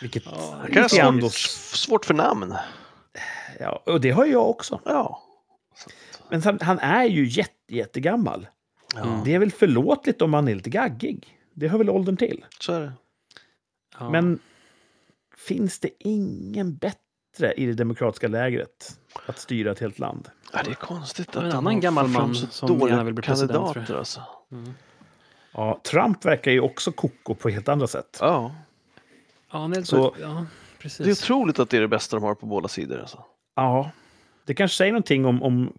Vilket Ja, Det kan lite ha grann då- svårt, svårt för namn. ja, och det har jag också. Ja. Men han är ju jätte, jättegammal. ja. Det är väl förlåtligt om man är lite gaggig. Det hör väl åldern till. Så är det. Ja. Men finns det ingen bättre i det demokratiska lägret att styra ett helt land? Ja, det är konstigt Ja, att en annan gammal man som gärna vill bli president, tror jag. kandidater, Alltså. Mm. Ja, Trump verkar ju också koko på helt andra sätt. Ja. Ja, nej, Så- ja, Det är precis. otroligt att det är det bästa de har på båda sidor. Alltså. Ja, det kanske säger någonting om, om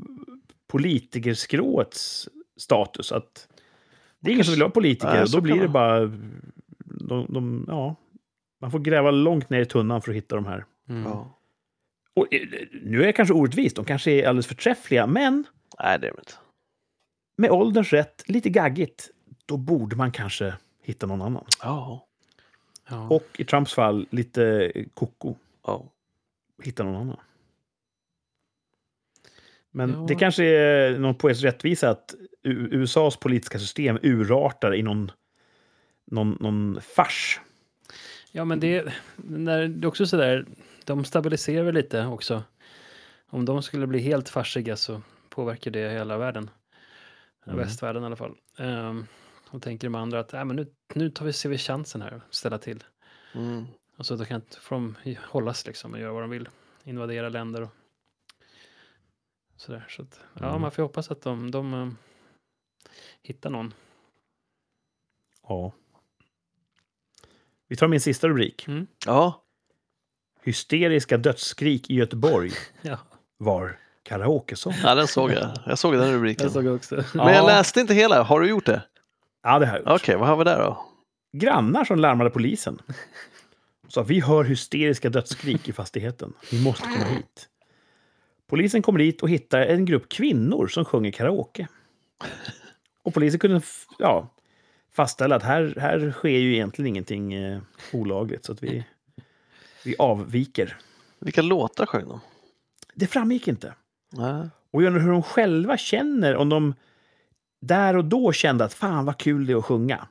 politikerskråets status. Att det är ingen som vill vara politiker så då blir det bara... De, de, ja, man får gräva långt ner i tunnan för att hitta de här. Mm. Ja. Och, eh, nu är det kanske orättvist, de kanske är alldeles förträffliga, men Nej, det är det inte. med ålderns rätt, lite gaggigt, då borde man kanske hitta någon annan. Ja. Ja. Och i Trumps fall, lite koko, ja. hitta någon annan. Men Ja. det kanske är någon poetisk rättvisa att USAs politiska system urartar i någon, någon, någon fars. Ja, men det, när, det är också så där, de stabiliserar väl lite också. Om de skulle bli helt farsiga så påverkar det hela världen. Mm. Västvärlden i alla fall. Um, och tänker de andra att äh, men nu, nu tar vi, ser vi chansen här att ställa till. Mm. Och så då kan får de hållas liksom och göra vad de vill. Invadera länder och sådär. Så att, ja, Mm. man får hoppas att de, de eh, hittar någon. Ja. Vi tar min sista rubrik. ja. Hysteriska dödsskrik i Göteborg Ja, var karaokesång. Ja, den såg jag. Jag såg den rubriken. jag såg också. Men jag Ja. läste inte hela. Har du gjort det? Ja, det har jag gjort. Okej, vad har vi där då? Grannar som larmade polisen. Sa vi hör hysteriska dödsskrik i fastigheten. Ni måste komma hit. Polisen kommer dit och hittar en grupp kvinnor som sjunger karaoke. Och polisen kunde ja, fastställa att här, här sker ju egentligen ingenting eh, olagligt. Så att vi, vi avviker. Vilka låtar sjöng de? Det framgick inte. Nej. Och jag undrar hur de själva känner, om de där och då kände att fan vad kul det är att sjunga.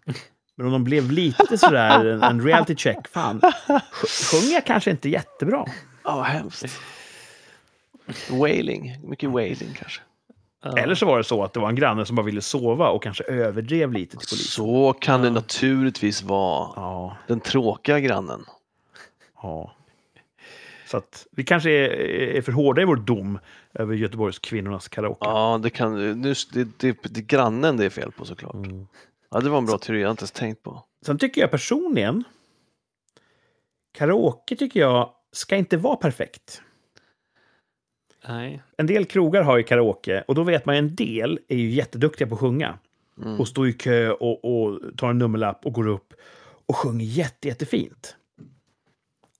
Men om de blev lite sådär, en, en reality check, fan, sj- sjunger jag kanske inte jättebra? Ja, vad hemskt. Wailing, mycket wailing kanske. Ja. Eller så var det så att det var en granne som bara ville sova och kanske överdrev lite till polisen. Så kan det Ja. naturligtvis vara. Ja, Den tråkiga grannen. ja. Så att vi kanske är, är för hårda i vår dom över Göteborgs kvinnornas karaoke. Ja, det kan nu, det, det, det är grannen det är fel på såklart. Mm. Ja, det var en bra teori, jag har inte ens tänkt på. Sen tycker jag personligen, karaoke tycker jag ska inte vara perfekt. Nej. En del krogar har ju karaoke och då vet man en del är ju jätteduktiga på att sjunga. Mm. Och står i kö och, och tar en nummerlapp och går upp och sjunger jätte, jättefint.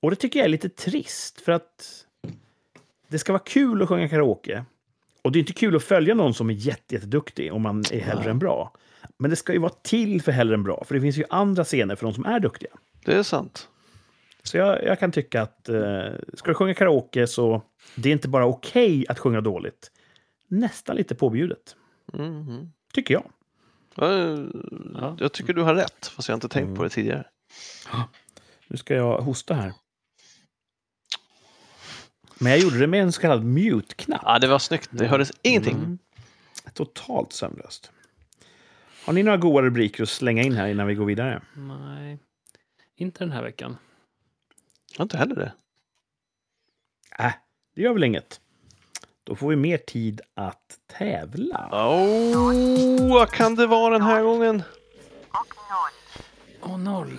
Och det tycker jag är lite trist för att det ska vara kul att sjunga karaoke. Och det är inte kul att följa någon som är jätte, jätteduktig om man är hellre än bra. Men det ska ju vara till för hellre än bra, för det finns ju andra scener för de som är duktiga. Det är sant. Så jag, jag kan tycka att eh, ska du sjunga karaoke så det är inte bara okej att sjunga dåligt. Nästan lite påbjudet, Mhm. tycker jag. Ja, Ja. Jag tycker du har rätt, fast jag inte tänkt Mm. på det tidigare. Nu ska jag hosta här. Men jag gjorde det med en så kallad mute-knapp. Ja, det var snyggt. Det hördes ingenting. Mm. Totalt sömnlöst. Har ni några goda rubriker att slänga in här innan vi går vidare? Nej. Inte den här veckan. Jag har inte heller det. Äh, det gör väl inget. Då får vi mer tid att tävla. Oh, vad kan det vara den här gången? Åh, noll.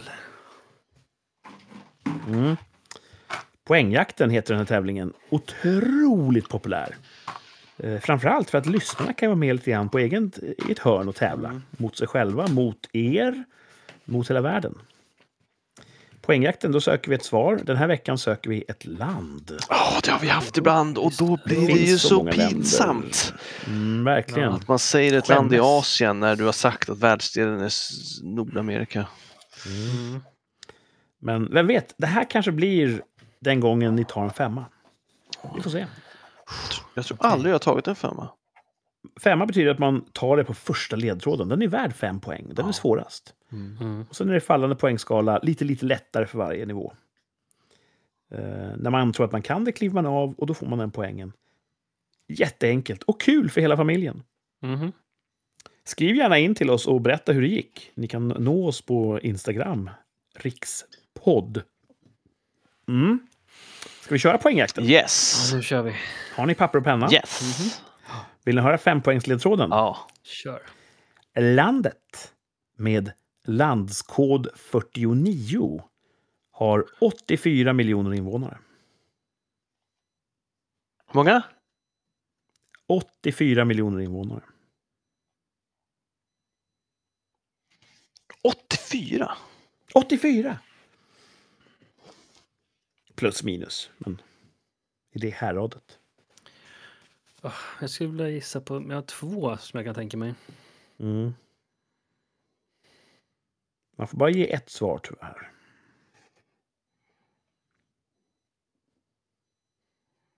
Mm. Poängjakten heter den här tävlingen. Otroligt populär. Eh, framförallt för att lyssnarna kan vara med lite grann på egen, i ett hörn och tävla. Mot sig själva, mot er, mot hela världen. Poängjakten, då söker vi ett svar. Den här veckan söker vi ett land. Ja, det har vi haft ibland och då blir det, finns ju så så, pinsamt. Mm, verkligen. Att man säger ett land i. Asien när du har sagt att världsdelen är Nordamerika. Mm. Men vem vet, det här kanske blir den gången ni tar en femma. Vi får se. Jag tror aldrig jag har tagit en femma. Femma betyder att man tar det på första ledtråden. Den är värd fem poäng. Den är Ja. svårast. Mm. Och sen är det fallande poängskala, lite, lite lättare för varje nivå. Eh, när man tror att man kan det kliver man av och då får man den poängen. Jätteenkelt och kul för hela familjen. Mhm. Skriv gärna in till oss och berätta hur det gick. Ni kan nå oss på Instagram, rikspodd. Mm. Ska vi köra poängjakten? Yes! Ja, nu kör vi. Har ni papper och penna? Yes! Vill ni höra fempoängsledtråden? Ja. Kör. Landet med landskod 49 har 84 miljoner invånare. Hur många? 84 miljoner invånare. 84? 84! Plus minus, men i det häradet. Ah, Jag skulle vilja gissa på... Jag har två som jag kan tänka mig. Mm. Man får bara ge ett svar tyvärr.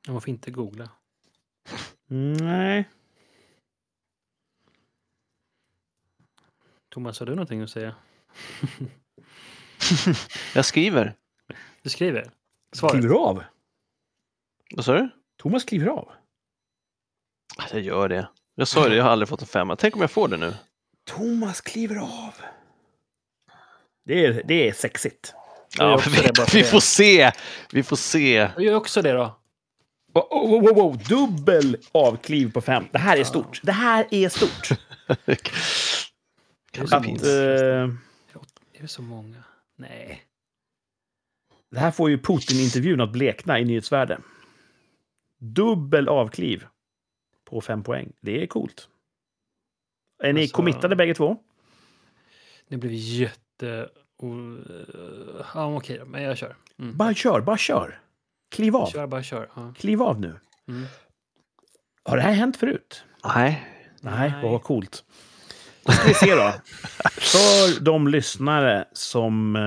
Man får inte googla. Nej. Thomas, har du någonting att säga? Jag skriver. Du skriver? Svaret? Kliver av. Vad sa du? Thomas kliver av. Ah, Jag gör det. Jag sa ju det, jag har aldrig fått en femma. Tänk om jag får det nu. Thomas kliver av. Det är, det är sexigt. Jag Ja, vi, vi får se. Vi får se. Jag gör också det då. Oh, oh, oh, oh, oh. Dubbel avkliv på fem. Det här är stort. Det här är stort. Kanske Att, eh, Är det så många? Nej. det här får ju Putin-intervjun att blekna i nyhetsvärde. Dubbel avkliv på fem poäng. Det är coolt. Är ni Alltså- committade bägge två? Det blev jätte... Ja, okej. Men jag kör. Mm. Bara kör, bara kör. Kliv av. Kör, bara kör. Ja. Kliv av nu. Mm. Har det här hänt förut? Nej. Nej, Nej. vad coolt. Då ska vi se då. För de lyssnare som eh,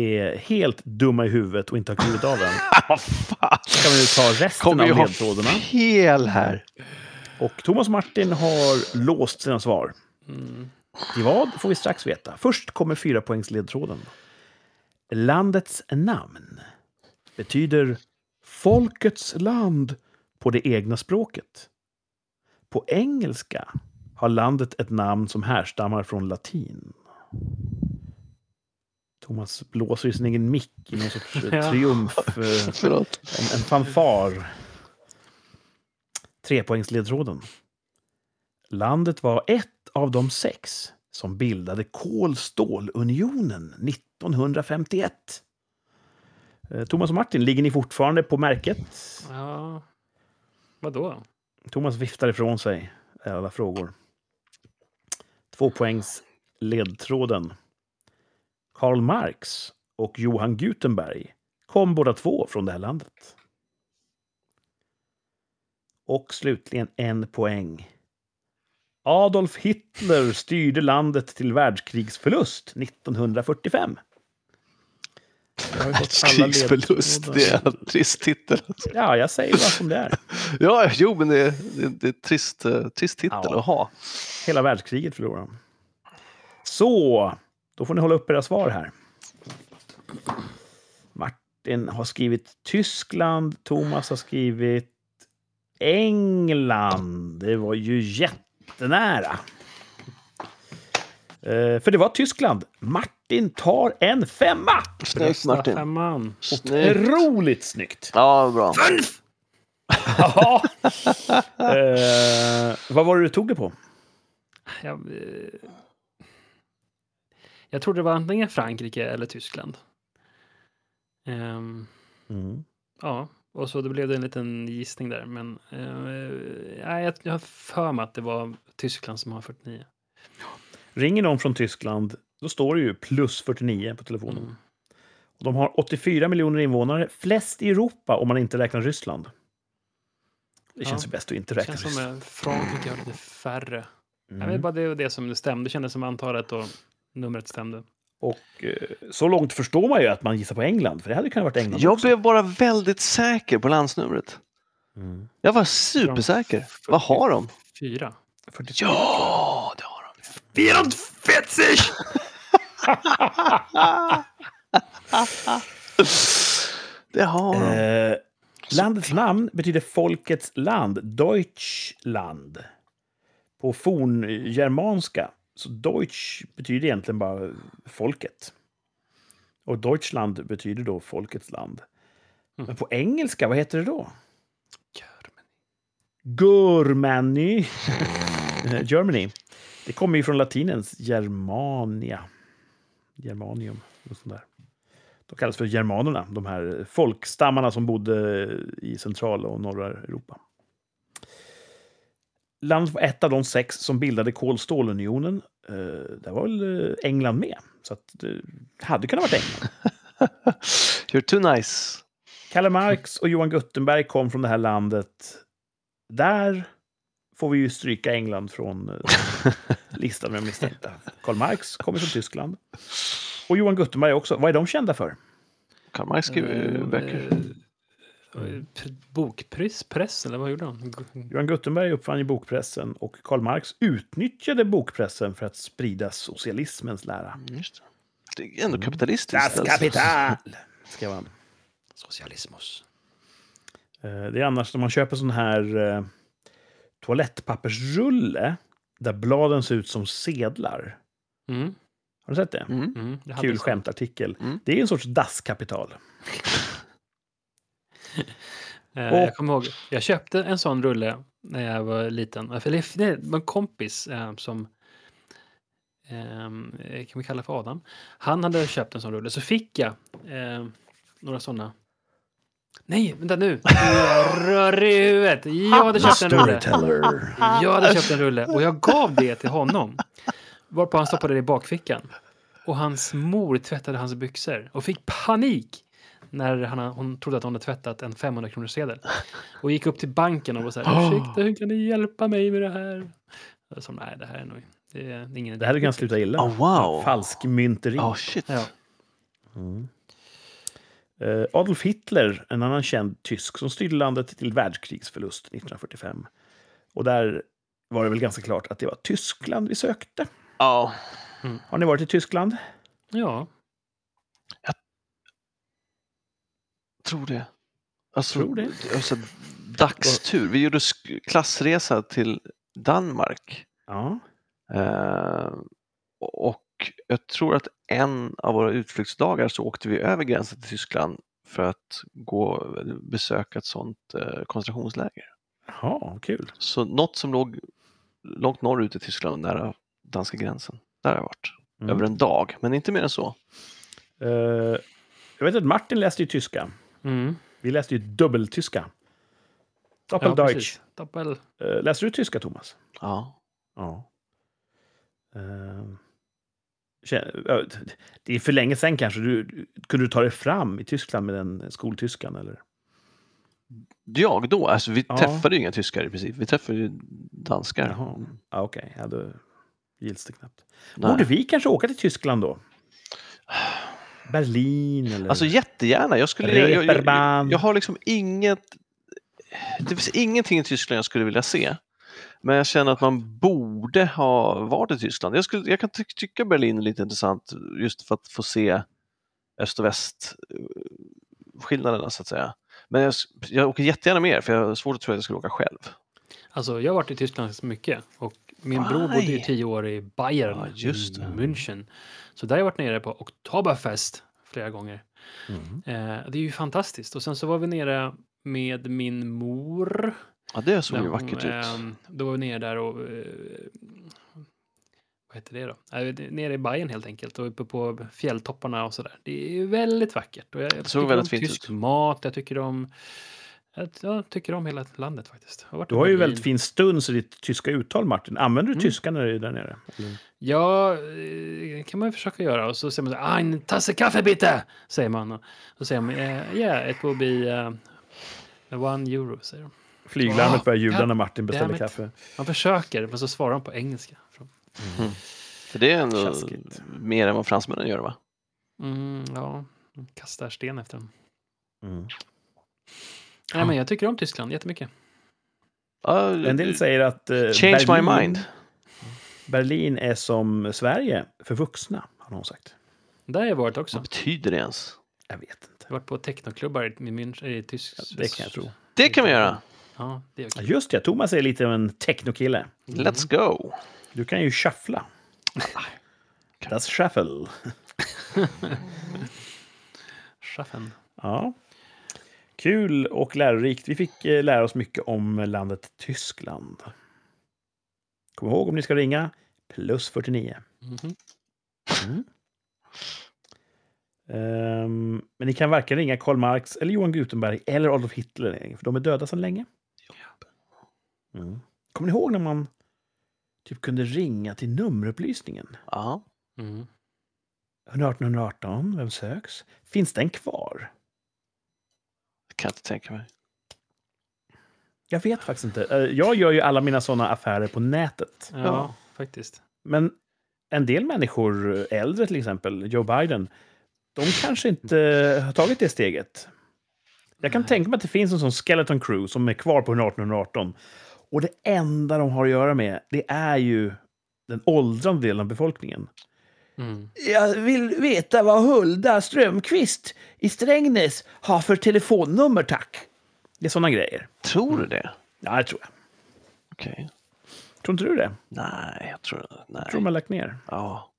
är helt dumma i huvudet och inte har klivit av än, Vad fan. kan vi ta resten Kommer av ledtrådarna. fel här. Och Thomas och Martin har låst sina svar. Mm. I vad får vi strax veta. Först kommer fyra poängs ledtråden. Landets namn betyder folkets land på det egna språket. På engelska har landet ett namn som härstammar från latin. Thomas blåser i sin egen mick i någon sorts eh, Ja. triumf. eh. En, en fanfar. Trepoängsledtråden. Landet var ett av de sex som bildade Kol-stålunionen 1951. Eh, Thomas och Martin, ligger ni fortfarande på märket? Ja. Vadå? Thomas viftar ifrån sig alla frågor. Två poängs ledtråden. Karl Marx och Johan Gutenberg kom båda två från det här landet. Och slutligen en poäng. Adolf Hitler styrde landet till världskrigsförlust 1945. Jag har ju fått alla Krigsförlust, ledtrådar. det är en trist titel. Ja, jag säger bara som det är. Ja, jo, men det är, det är, det är trist, eh, trist titel Ja. att ha. Hela världskriget förlorade de. Så, då får ni hålla upp era svar här. Martin har skrivit Tyskland, Thomas har skrivit England. Det var ju jättenära. Eh, för det var Tyskland. Martin tar en femma! Snyggt Martin. Femman. Snyggt. Otroligt snyggt! Ja, bra. Ja. eh, vad var det du tog det på? Jag, eh, jag trodde det var antingen Frankrike eller Tyskland. Ehm, Mm. ja, och så det blev det en liten gissning där. Men eh, jag, jag har för mig att det var Tyskland som har 49. Ringer någon från Tyskland, då står det ju plus 49 på telefonen. Mm. Och de har 84 miljoner invånare, flest i Europa om man inte räknar Ryssland. Det känns Ja, ju bäst att inte Det räkna känns som Ryssland. att Frankrike har lite färre. Jag vet Mm. bara det var det som det stämde. Det kändes som antalet och numret stämde. Och eh, så långt förstår man ju att man gissar på England, för det hade kunnat varit England Jag också. blev bara väldigt säker på landsnumret. Mm. Jag var supersäker. Vad har de? Fyra. 43. Ja, det har de. 44! Det har de. Eh, landets namn betyder folkets land, Deutschland. På forngermanska. Så Deutsch betyder egentligen bara folket. Och Deutschland betyder då folkets land. Mm. Men på engelska, vad heter det då? Germany. Germany. Det kommer ju från latinens Germania. Germanium. Och sånt där. De kallas för germanerna, de här folkstammarna som bodde i centrala och norra Europa. Landet var ett av de sex som bildade kol och stålunionen. Eh, där var väl eh, England med. Så det hade kunnat vara England. You're too nice. Kalle Marx och Johan Guttenberg kom från det här landet. Där får vi ju stryka England från eh, listan med misstänkta. Karl Marx kommer från Tyskland. Och Johan Guttenberg också. Vad är de kända för? Karl Marx skriver Eh, böcker. eh, Bokpress, press, eller vad gjorde han? Johan Guttenberg uppfann ju bokpressen och Karl Marx utnyttjade bokpressen för att sprida socialismens lära. Just det. det är ändå kapitalistiskt. Das alltså. Kapital! skrev han. Socialismus. Eh, Det är annars när man köper sån här toalettpappersrulle där bladen ser ut som sedlar. Mm. Har du sett det? Mm. Mm. Kul skämtartikel. Mm. Det är en sorts dasskapital. Eh, Och- Jag kommer ihåg, jag köpte en sån rulle när jag var liten. Eller det var en kompis eh, som eh, kan vi kalla för Adam. Han hade köpt en sån rulle, så fick jag några såna. Nej, vänta nu! Rör i huvudet. Jag hade köpt en rulle. Jag hade köpt en rulle och jag gav det till honom. Varpå han stoppade det i bakfickan. Och hans mor tvättade hans byxor och fick panik när han, hon trodde att hon hade tvättat en 500 kronors sedel. Och gick upp till banken och var så här, ursäkta, hur kan ni hjälpa mig med det här? Jag sa, nej, det här är nog det är ingen Det här kan sluta illa. Oh, wow. Falskmynteri. Oh shit. Ja. Mm. Eh, Adolf Hitler, en annan känd tysk som styrde landet till världskrigsförlust 1945. Och där var det väl ganska klart att det var Tyskland vi sökte. Ja. Har ni varit i Tyskland? ja. Tror det. Alltså, Tror det. Alltså, Dagstur. Vi gjorde klassresa till Danmark. Ja. Eh, och jag tror att en av våra utflyktsdagar så åkte vi över gränsen till Tyskland för att gå besöka ett sånt eh, koncentrationsläger. Jaha, kul. Så något som låg långt norrut i Tyskland, nära danska gränsen. Där har jag varit. Mm. Över en dag, men inte mer än så. Eh, jag vet att Martin läste ju tyska. Mm. Vi läste ju dubbeltyska. Ja, Doppeldeutsch. precis. Doppel. uh, läste du tyska, Thomas? Ja. Ja. Eh, ja, det är för länge sedan kanske. Du, kunde du ta dig fram i Tyskland med den skoltyskan? Eller? Jag då, alltså vi Ja. träffade ju inga tyskar i princip. Vi träffade ju danskar. Jaha. Ja, Okej, ja, då gills det knappt. Nej. Borde vi kanske åka till Tyskland då? Berlin eller? Alltså jättegärna. Jag, skulle, jag, jag, jag har liksom inget... Det finns ingenting i Tyskland jag skulle vilja se. Men jag känner att man borde ha varit i Tyskland. Jag, skulle, jag kan ty tycka Berlin är lite intressant just för att få se öst och väst eh, skillnaderna så att säga. Men jag, jag åker jättegärna mer för jag har svårt att tro att jag skulle åka själv. Alltså, jag har varit i Tyskland ganska mycket. Och min bror bodde ju Aj. tio år i Bayern, Ja. München. Så där har jag varit nere på Oktoberfest flera gånger. Mm. Eh, det är ju fantastiskt. Och sen så var vi nere med min mor. Ja, det såg ju hon, vackert ut. ehm, då var vi nere där och... Eh, vad heter det då? Eh, nere i Bayern helt enkelt och uppe på fjälltopparna och sådär. Det är väldigt vackert. Och jag, jag såg väldigt fint tysk ut. mat, jag tycker om... Jag, tycker om hela landet faktiskt. Har Du har ju väldigt fin stuns i ditt tyska uttal, Martin. Använder du Mm. tyska när du är där nere? Eller? Ja, eh, kan man ju försöka göra. Och så säger man så här, "Ah, en tasse kaffe bitte, säger man. Och så säger man, ja, yeah, it will be uh, one euro, säger de. Flyglarmet börjar ljuda när Martin beställer kaffe. Man försöker, men så svarar de på engelska. För det är ändå Taskigt. mer än vad fransmännen gör va? Mm, ja, de kastar sten efter dem. Mm. Nej, men jag tycker om Tyskland jättemycket. Ja, En del säger att eh, Change Berlin, my mind. Berlin är som Sverige för vuxna, har någon sagt. Där har jag varit också. Vad betyder det ens? Jag vet inte. Jag har varit på technoklubbar i München, i tysk... Ja, det kan jag tro. Det kan vi göra. Ja, det är okej. Just det, Thomas är lite av en technokille. Let's go. Du kan ju shuffla. Das shuffle. Schaffen. Ja. Kul och lärorikt. Vi fick eh, lära oss mycket om landet Tyskland. Kom ihåg om ni ska ringa, plus 49. Mhm. Mm. Ehm, men ni kan varken ringa Karl Marx, eller Johan Gutenberg eller Adolf Hitler, för de är döda sedan länge. Mm. Kommer ni ihåg när man typ kunde ringa till nummerupplysningen? Ja. Mm. 118 118, vem söks? Finns den kvar? Det kan jag inte tänka mig. Jag vet faktiskt inte. Eh, Jag gör ju alla mina sådana affärer på nätet. Ja, Ja. faktiskt. Men en del människor, äldre till exempel, Joe Biden, de kanske inte har tagit det steget. Jag kan Nej. tänka mig att det finns en sån skeleton crew som är kvar på 118 118. Och det enda de har att göra med, det är ju den åldrande delen av befolkningen. Mm. Jag vill veta vad Hulda Strömqvist i Strängnäs har för telefonnummer, tack. Det är såna grejer. Tror du det? Ja, det tror jag. Okej. Tror inte du det? Nej, jag tror. Jag tror de har lagt ner. Ja.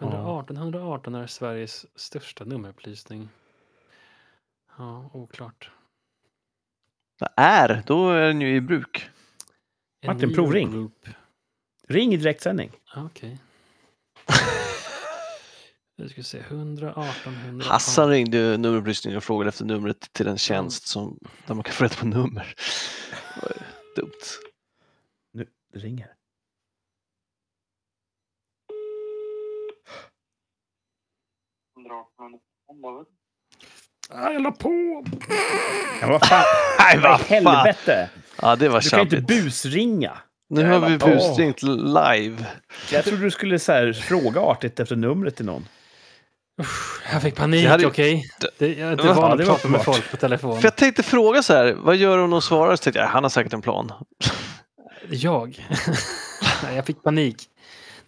118, 118 är Sveriges största nummerupplysning. Ja, oklart. Vad är? Då är den ju i bruk. Martin, provring. Group. Ring i direktsändning. Ja, Okej. Nu ska vi se, 118, 118. Hassan ringde nummerupplysningen och frågade efter numret till en tjänst som, där man kan få rätt på nummer. Det Dumt. Nu, det ringer. Ah, jag la på! Ja, vad fan? Nej, Vad fan! helvete! Ja, det var Du kan ju inte busringa. Nu har vi busringt live. Jag trodde du skulle så här, fråga artigt efter numret till någon. Usch, jag fick panik, Det hade- okej. Det- Jag är inte van att var prata med folk på telefon. För jag tänkte fråga så här, vad gör om de svarar? Så tänkte jag, han har säkert en plan. Jag? Nej, jag fick panik.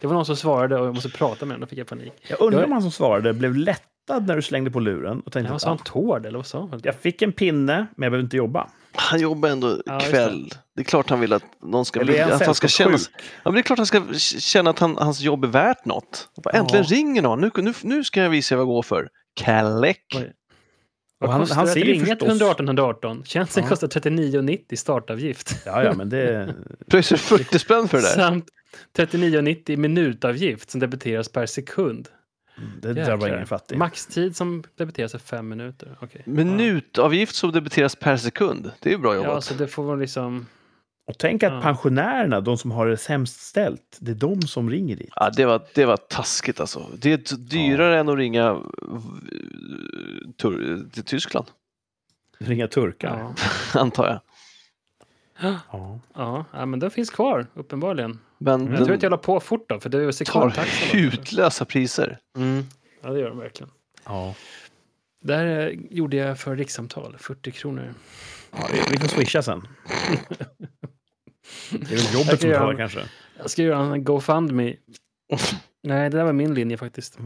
Det var någon som svarade och jag måste prata med den, då fick jag panik. Jag undrar om han som svarade blev lättad när du slängde på luren och tänkte Ja, sa han ah, tård eller vad sa han? jag fick en pinne, men jag behöver inte jobba. Han jobbar ändå Ja, kväll. Det. är klart han vill att någon ska, han att han ska känna, ja, men det är klart han ska känna att han, hans jobb är värt något. Bara, Ja. Äntligen ringer någon, nu, nu, nu ska jag visa vad jag går för. Oj. Och han- han det ser ju förstås- 118 118? Tjänsten Ja. kostar 39,90 startavgift. Ja, ja, men det... Pröjsar 40 spänn för det där. Samt 39,90 minutavgift som debiteras per sekund. Det drabbar ingen fattig. Maxtid som debiteras är fem minuter. Okej. Minutavgift som debiteras per sekund. Det är ju bra Ja, jobbat. så det får man liksom... Och tänk att Ja. pensionärerna, de som har det sämst ställt, det är de som ringer dit. Ja, det, var, det var taskigt alltså. Det är dyrare än att ringa eh, tur, till Tyskland, Ringa turkar. Ja. antar jag. Ja. Ja, ja, men den finns kvar uppenbarligen. Men jag tror att jag la på fort då, för det är tar sekundtaxa. då. hutlösa priser. Mm. Ja, det gör de verkligen. Ja. Där eh, gjorde jag för rikssamtal, 40 kronor. Ja, vi- får swisha sen. Det är väl jobbet som göra tar en- kanske. Jag ska göra en GoFundMe. Nej, det där var min linje faktiskt.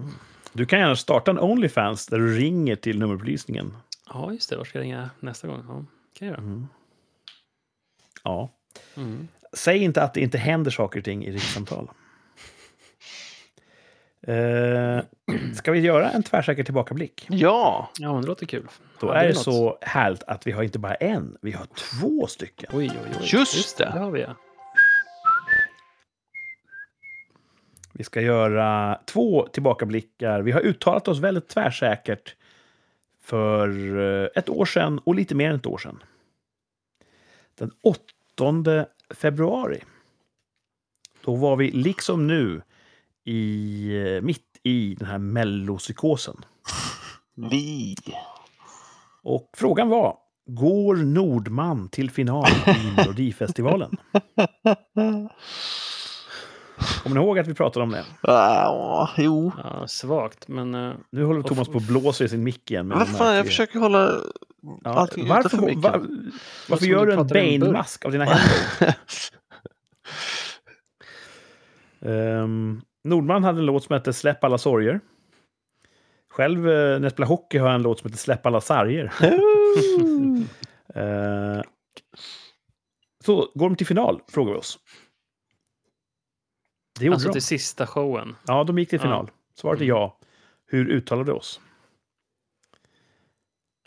Du kan gärna starta en Onlyfans där du ringer till nummerupplysningen. Ja, just det. Var ska jag ringa nästa gång? Ja, kan jag göra. Mm. Ja. Mm. Säg inte att det inte händer saker och ting i rikssamtal. Eh, ska vi göra en tvärsäker tillbakablick? Ja, Ja, men det låter kul. Då Ja, är det något. så härligt att vi har inte bara en, vi har två stycken. Oj, oj, oj. Just det. Det har vi, ja. Vi ska göra två tillbakablickar. Vi har uttalat oss väldigt tvärsäkert för eh, ett år sedan och lite mer än ett år sedan. Den 8 februari. Då var vi liksom nu i, eh, mitt i den här mellopsykosen. vi. Och frågan var, går Nordman till final i Melodifestivalen? Kommer ni ihåg att vi pratade om det? Ja, jo. ja svagt, men... eh, Nu håller Thomas på och blåser i sin mick igen. med Vad en fan, jag försöker hålla Ja, allting varför, utanför micken. va, varför som gör du en. Bane-mask av dina händer? um, Nordman hade en låt som hette Släpp alla sorger. Själv, eh, när jag spelar hockey, har jag en låt som heter Släpp alla sarger. Eh, så, går de till final? Frågar vi oss. Det gjorde alltså de. till sista showen. Ja, de gick till Ja. final. Svaret är ja. Hur uttalade vi oss?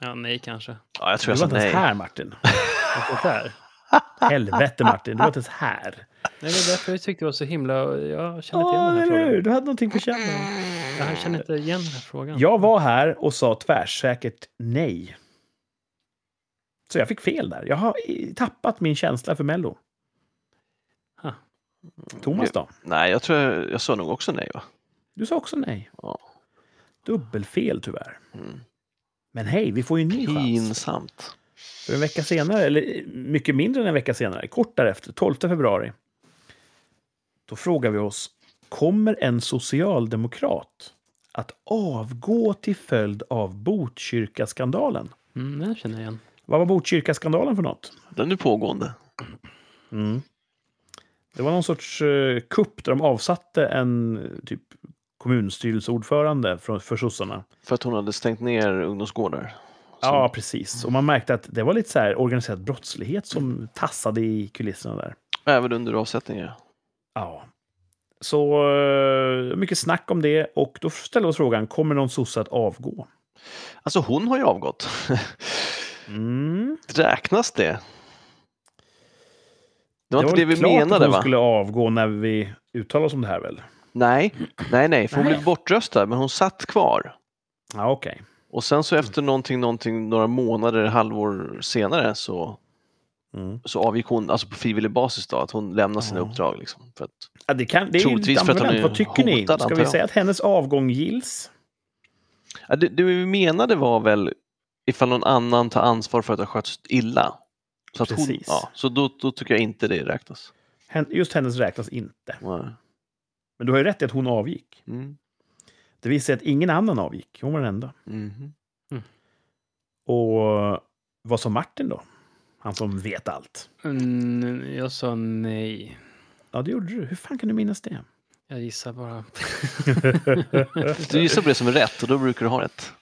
Ja, nej kanske. Ja, jag tror Du jag var inte ens nej. här, Martin. Där. Helvete, Martin. Du var inte ens här. Nej, det är därför jag tyckte det var så himla... Jag känner inte igen den här frågan. Du hade någonting på känn. Jag känner inte igen den här frågan. Jag var här och sa tvärsäkert nej. Så jag fick fel där. Jag har tappat min känsla för Mello. Ha. Thomas då? Nej, jag tror jag, jag sa nog också nej va? Du sa också nej. Ja. Dubbelfel tyvärr. Mm. Men hej, vi får ju en ny chans. Pinsamt. För en vecka senare, eller mycket mindre än en vecka senare, kort därefter, 12 februari. Då frågar vi oss, kommer en socialdemokrat att avgå till följd av Botkyrkaskandalen? Mm, den känner jag igen. Vad var Botkyrkaskandalen för något? Den är pågående. Mm. Det var någon sorts uh, kupp där de avsatte en eh, typ kommunstyrelseordförande för, för sossarna. För att hon hade stängt ner ungdomsgårdar. Ja, precis. Och man märkte att det var lite så här organiserad brottslighet som tassade i kulisserna där. Även under avsättningar. Ja. Så eh, mycket snack om det och då ställer vi oss frågan, kommer någon sosse att avgå? Alltså hon har ju avgått. Mm. Räknas det? Det var det inte det vi menade hon va? skulle avgå när vi uttalade oss om det här väl? Nej, nej, nej, för hon Nej. blev bortröstad men hon satt kvar. Ja, okej. Och sen så efter någonting, någonting, några månader, halvår senare så, Mm. så avgick hon, alltså på frivillig basis då, att hon lämnade sina Ja. uppdrag. Liksom, för att, Ja, det, kan, det är ju för att hon är Vad tycker ni? hotad, Ska antar vi jag. säga att hennes avgång gills? ja, det, det vi menade var väl ifall någon annan tar ansvar för att ha skötts illa. Så, att hon, Precis. ja, så då, då tycker jag inte det räknas. Just hennes räknas inte. Nej. Men du har ju rätt i att hon avgick. Mm. Det visar sig att ingen annan avgick. Hon var den enda. Mhm. Och vad sa Martin då? Han som vet allt. Mm, jag sa nej. Ja, det gjorde du. Hur fan kan du minnas det? Jag gissar bara. Du gissar på det som är rätt och då brukar du ha rätt.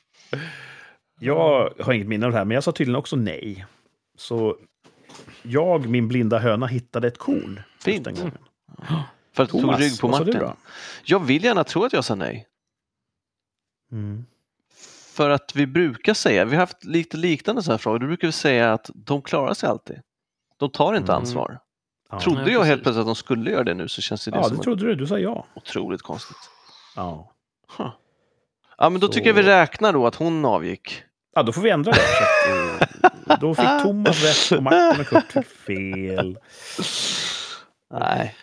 Jag har inget minne av det här, men jag sa tydligen också nej. Så jag, min blinda höna, hittade ett korn. Fint. Den gången. För att du tog rygg på Martin. Jag vill gärna tro att jag sa nej. Mm. För att vi brukar säga, vi har haft lite liknande så här frågor, då brukar vi säga att de klarar sig alltid. De tar inte Mm. ansvar. Ja. Trodde Nej, jag helt plötsligt att de skulle göra det nu så känns det, ja, som det trodde du. Du sa ja. otroligt konstigt. Ja. Huh. Ja men då Så- tycker jag vi räknar då att hon avgick. Ja, då får vi ändra det. Så att, eh, då fick Thomas rätt och Martin och Kurt fick fel. Nej,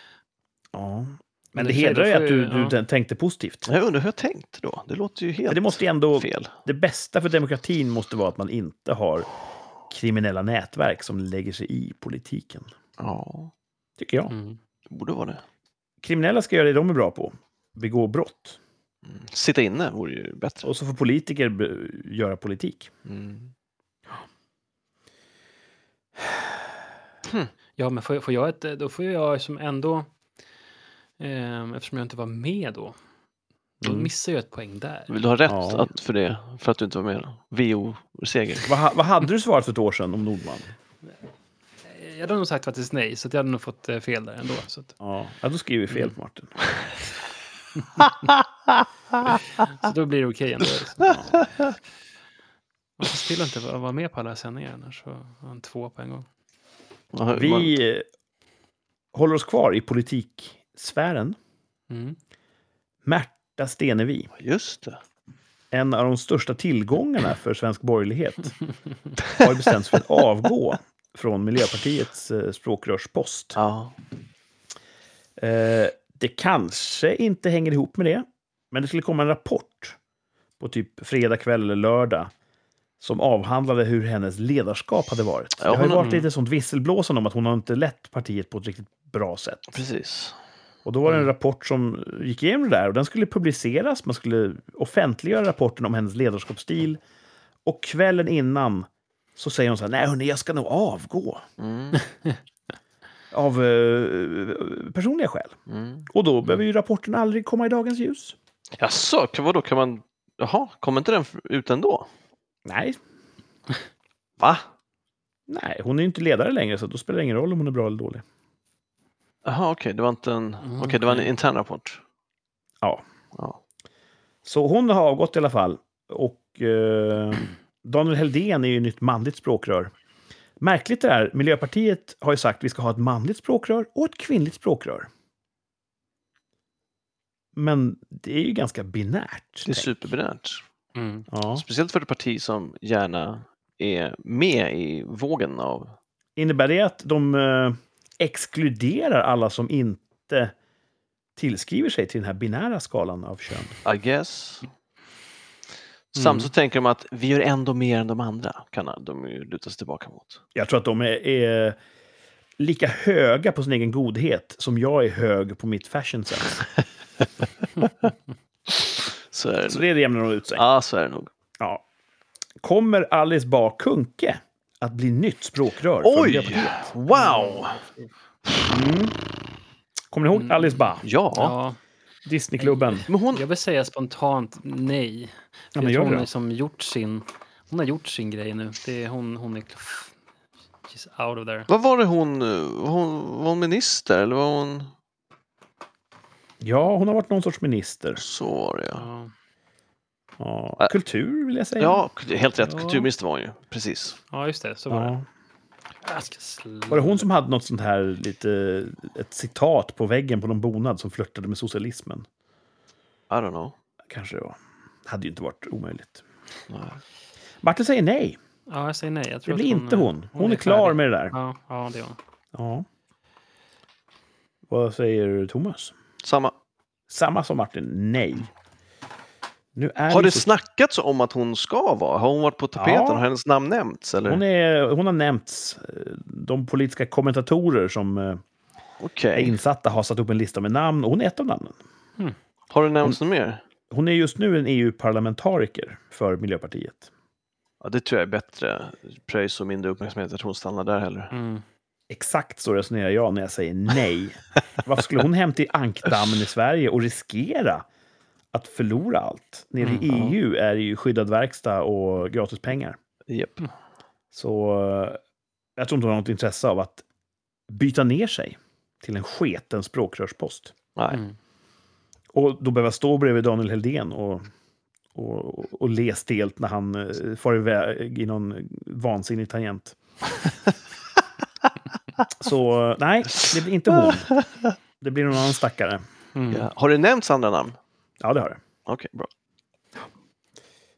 Ja. Men det sig, hedrar ju att du, du ja. tänkte positivt. jag undrar hur jag tänkte då. Det låter ju helt det måste ju ändå... fel. Det bästa för demokratin måste vara att man inte har kriminella nätverk som lägger sig i politiken. Ja, Tycker jag. Mm. det borde vara det. Kriminella ska göra det de är bra på. Begå brott. Mm. Sitta inne vore ju bättre. Och så får politiker göra politik. Mm. Ja, men får, får jag ett, då får jag som ändå, eh, eftersom jag inte var med då, då Mm. missar jag ett poäng där. Vill du ha rätt Ja. att, för det? För att du inte var med? VO-seger? Vad, ha- vad hade du svarat för ett år sedan om Nordman? Jag hade nog sagt faktiskt nej, så att jag hade nog fått eh, fel där ändå. Så, att, Ja, ja då skriver vi fel på Martin. så då blir det okej ändå. Liksom. Man får se till att inte vara vara med på alla sändningar, annars så har han två på en gång. Ja, Vi eh, håller oss kvar i politiksfären. Mm. Märta Stenevi, Just det. en av de största tillgångarna för svensk borgerlighet, har bestämt sig för att avgå från Miljöpartiets eh, språkrörspost. Ja. Eh, det kanske inte hänger ihop med det, men det skulle komma en rapport på typ fredag kväll eller lördag som avhandlade hur hennes ledarskap hade varit. Ja, det har ju varit lite sånt visselblåsande om att hon har inte lett partiet på ett riktigt bra sätt. Precis. Och då var det en Mm. rapport som gick igenom det där och den skulle publiceras. Man skulle offentliggöra rapporten om hennes ledarskapsstil. Och kvällen innan så säger hon så här, nej hörni, jag ska nog avgå. Mm. Av eh, personliga skäl. Mm. Och då behöver ju rapporten aldrig komma i dagens ljus. Jaså, vadå, kan man... Jaha, kommer inte den ut ändå? Nej, Va? nej, hon är ju inte ledare längre så då spelar det ingen roll om hon är bra eller dålig. Jaha, okej, det var inte en... Mm, okej, det var en intern rapport. Ja. Ja. Så hon har avgått i alla fall. Och eh, Daniel Heldén är ju nytt manligt språkrör. Märkligt det där, Miljöpartiet har ju sagt att vi ska ha ett manligt språkrör och ett kvinnligt språkrör. Men det är ju ganska binärt. Det är tänk. superbinärt. Mm. Ja. Speciellt för ett parti som gärna är med i vågen av... Innebär det att de eh, exkluderar alla som inte tillskriver sig till den här binära skalan av kön? I guess. Mm. Samt så tänker de att vi gör ändå mer än de andra, kan de ju luta sig tillbaka mot. Jag tror att de är, är lika höga på sin egen godhet som jag är hög på mitt fashion sense. Så är det, Så det jämnar nog ut sig. Ja, så är det nog. Ja. Kommer Alice Bah Kuhnke att bli nytt språkrör för Oj! Miljöpartiet? Wow! Mm. Kommer ni ihåg Mm. Alice Bah? Ja, Ja, Disneyklubben. men hon... jag vill säga spontant nej. Ja, jag hon har liksom gjort sin, hon har gjort sin grej nu. Det är hon, hon är... She's out of there. Vad var det hon... Var hon, var hon minister eller var hon... Ja, hon har varit någon sorts minister. Så var det ja. Ja, Ja. Kultur vill jag säga. Ja, helt rätt. Ja. Kulturminister var hon ju. Precis. ja just det. Så var det. Ja. Sl- Var det hon som hade något sånt här, lite, ett citat på väggen på någon bonad som flörtade med socialismen? I don't know. Kanske det var. Hade ju inte varit omöjligt. Nej. Martin säger nej. Ja, jag säger nej. Jag Det blir att inte är- hon. Hon är klar färdig. med det där. Ja, ja, det är hon. Ja. Vad säger Thomas? Samma. Samma som Martin, nej. Nu är Har det så... snackats om att hon ska vara? Har hon varit på tapeten? Ja. Har hennes namn nämnts? Eller? hon, är, hon har nämnts. De politiska kommentatorer som eh, Okej. är insatta har satt upp en lista med namn och hon är ett av namnen. Har det nämnts något mer? Hon är just nu en EU-parlamentariker för Miljöpartiet. Ja, det tror jag är bättre pröjs och mindre uppmärksamhet att hon stannar där heller. Mm. Exakt så resonerar jag när jag säger nej. Varför skulle hon hem till ankdammen i Sverige och riskera att förlora allt? Nere i Mm, EU är det ju skyddad verkstad och gratis pengar. Japp. Så eh, jag tror inte hon har något intresse av att byta ner sig till en sketen språkrörspost. Nej. Mm. Och då behöva stå bredvid Daniel Heldén och, och, och le stelt när han eh, far iväg i någon vansinnig tangent. Så nej, det blir inte hon. Det blir någon annan stackare. Mm. Ja. Har det nämnts andra namn? Ja, det har det. Okej, bra.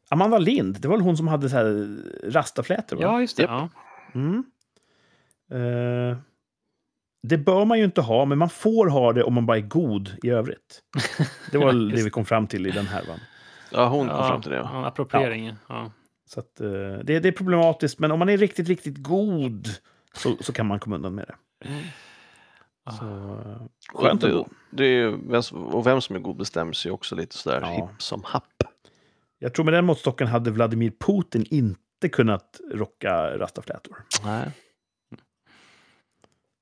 Amanda Lind, det var väl hon som hade så här rastaflätor? Va? Ja, just det. Ja. Mm. Eh, det bör man ju inte ha, men man får ha det om man bara är god i övrigt. Det var väl det vi kom fram till i den här. Va? Ja, hon kom ja, fram till det. Ja. Ja, appropriering. Ja. Så att, eh, det, det är problematiskt, men om man är riktigt, riktigt god så, så kan man komma undan med det. Ah. Så, eh, Och skönt det, det är ju vem som, och vem som är god bestäms ju också lite sådär Ja. hipp som happ. Jag tror med den måttstocken hade Vladimir Putin inte kunnat rocka rastaflätor. Nej.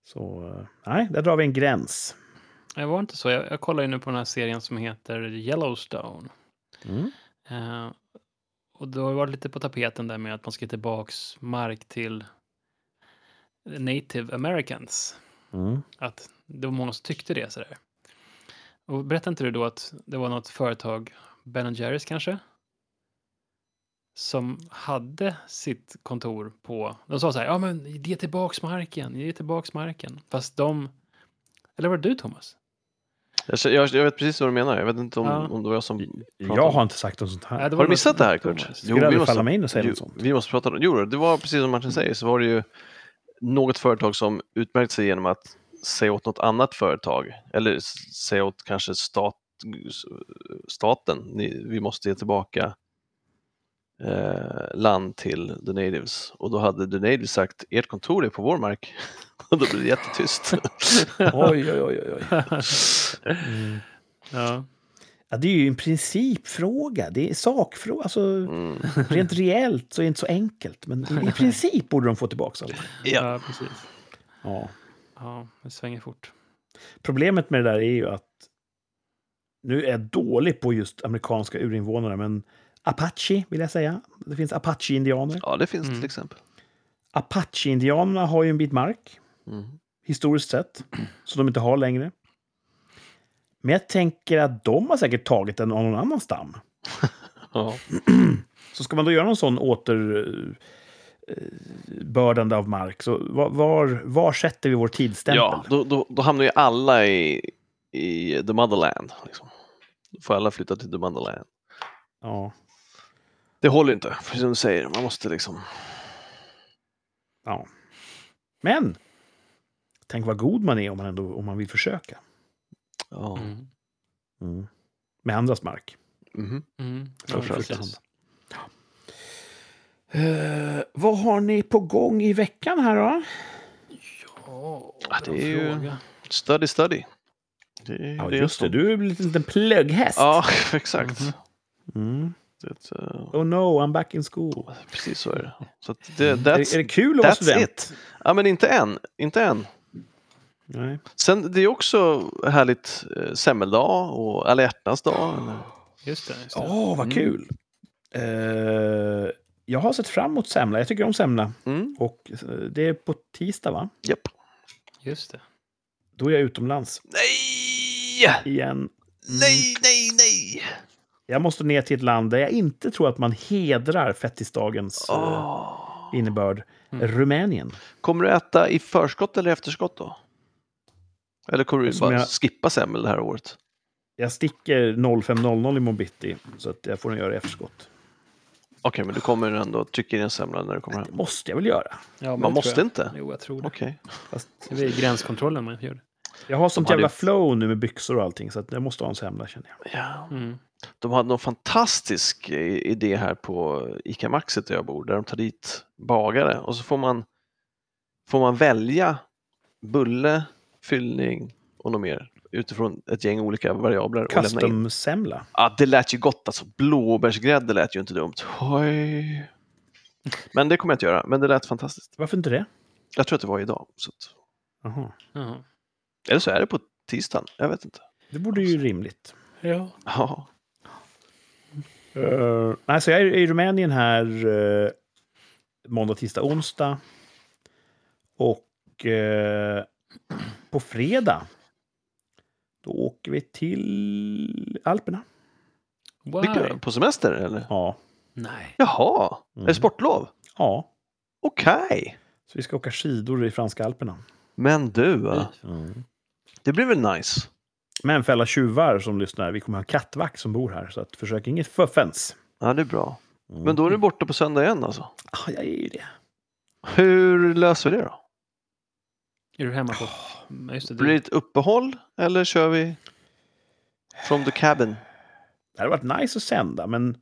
Så eh, nej, där drar vi en gräns. Det var inte så. Jag, jag kollar ju nu på den här serien som heter Yellowstone. Mm. Eh, och då har det varit lite på tapeten där med att man ska tillbaks mark till native americans. Mm. Att det var många som tyckte det sådär. Och berättade inte du då att det var något företag, Ben Jerrys kanske? Som hade sitt kontor på... De sa så här, ja men ge tillbaks marken, ge tillbaks marken. Fast de... Eller var det du Thomas? Jag, jag, jag vet precis vad du menar. Jag vet inte om, Ja. om det var jag som... Jag har inte sagt något sånt här. Nej, det Har du missat det här. Kurt? Aldrig falla mig in att säga jo, något sånt. vi måste prata om Jo, det var precis som Martin säger, så var det ju något företag som utmärkte sig genom att säga åt något annat företag, eller säga åt kanske stat, staten, ni, vi måste ge tillbaka eh, land till the natives. Och då hade the natives sagt, ert kontor är på vår mark. Och då blev det jättetyst. Oj, oj, oj, oj. oj. Mm. Ja. Ja, det är ju en principfråga. Det är sakfråga. Alltså, Mm. rent reellt så är det inte så enkelt. Men i princip borde de få tillbaka allt. Ja. ja, precis. Ja. Ja, det svänger fort. Problemet med det där är ju att nu är jag dålig på just amerikanska urinvånare, men Apache vill jag säga. Det finns Apache-indianer. ja, det finns Mm. till exempel. Apache-indianerna har ju en bit mark, Mm. historiskt sett, som de inte har längre. Men jag tänker att de har säkert tagit den av någon annan stam. Ja. Så ska man då göra någon sån återbördande av mark, så var, var, var sätter vi vår tidsstämpel? Ja, då, då, då hamnar ju alla i, i the motherland. Liksom. Då får alla flytta till the motherland. Ja. Det håller inte, för som du säger, man måste liksom... ja. Men, tänk vad god man är om man, ändå, om man vill försöka. Ja. Mm. Mm. Med andras mark. Mhm. Mm. Ja, Framförallt. precis. Eh, vad har ni på gång i veckan här då? Ja, Ja, det är ju- fråga. Study, study. Det, är- Ja, det just det. Du är en liten, plugghäst. Ja, exakt. Mhm. Mm. Det, eh, Oh no, I'm back in school. precis så är det. Så att det Är, är det kul att vara student? it. Ja, men inte än. Inte än. Nej. Sen det är också härligt eh, semmeldag och alla hjärtans dag. eller? Just det. Just det. Åh, vad Mm. kul! Eh, jag har sett fram emot semla. Jag tycker om semla. Mm, Och eh, det är på tisdag, va? japp. Just det. Då är jag utomlands Nej! igen. Nej, nej, nej! Jag måste ner till ett land där jag inte tror att man hedrar fettisdagens eh, Åh. innebörd. Mm. Rumänien. Kommer du äta i förskott eller efterskott då? Eller kommer du Som bara jag- skippa semmel det här året? Jag sticker 05.00 i Mobitti, så att jag får nog göra det i efterskott. Okej, men du kommer ändå trycka in en semla när du kommer Det hem? måste jag väl göra. Ja, men Man det måste jag. inte? Jo, jag tror det. Okej. Fast Det är gränskontrollen man gör det. jag har sånt hade jävla ju- flow nu med byxor och allting, så att jag måste ha en semla känner jag. Ja. Mm. De hade någon fantastisk eh, idé här på ICA Maxi där jag bor, där de tar dit bagare och så får man, får man välja bulle, fyllning och något mer utifrån ett gäng olika variabler. Custom-semla. Ja, det lät ju gott alltså. Blåbärsgrädde lät ju inte dumt. Oj. Men det kommer jag inte göra, men det lät fantastiskt. Varför inte det? Jag tror att det var idag. Så att, Jaha. Jaha. eller så är det på tisdagen, jag vet inte. Det borde ju rimligt. Ja. Ja, Uh, alltså jag är i Rumänien här uh, måndag, tisdag, onsdag. Och eh, på fredag, då åker vi till Alperna. Wow. Vilka, på semester eller? Ja. Nej. Jaha, är Mm. det sportlov? ja. Okej. Så vi ska åka skidor i franska Alperna. Men du, va? Mm. det blir väl nice? Men för alla tjuvar som lyssnar, vi kommer ha en kattvakt som bor här. Så att försök inget fuffens. Ja, det är bra. Mm. Men då är du borta på söndag igen alltså? Ah, jag är ju det. Hur löser vi det då? Är du hemma på... Ja, Just det, Blir det ett uppehåll eller kör vi from the cabin? Det hade varit nice att sända, men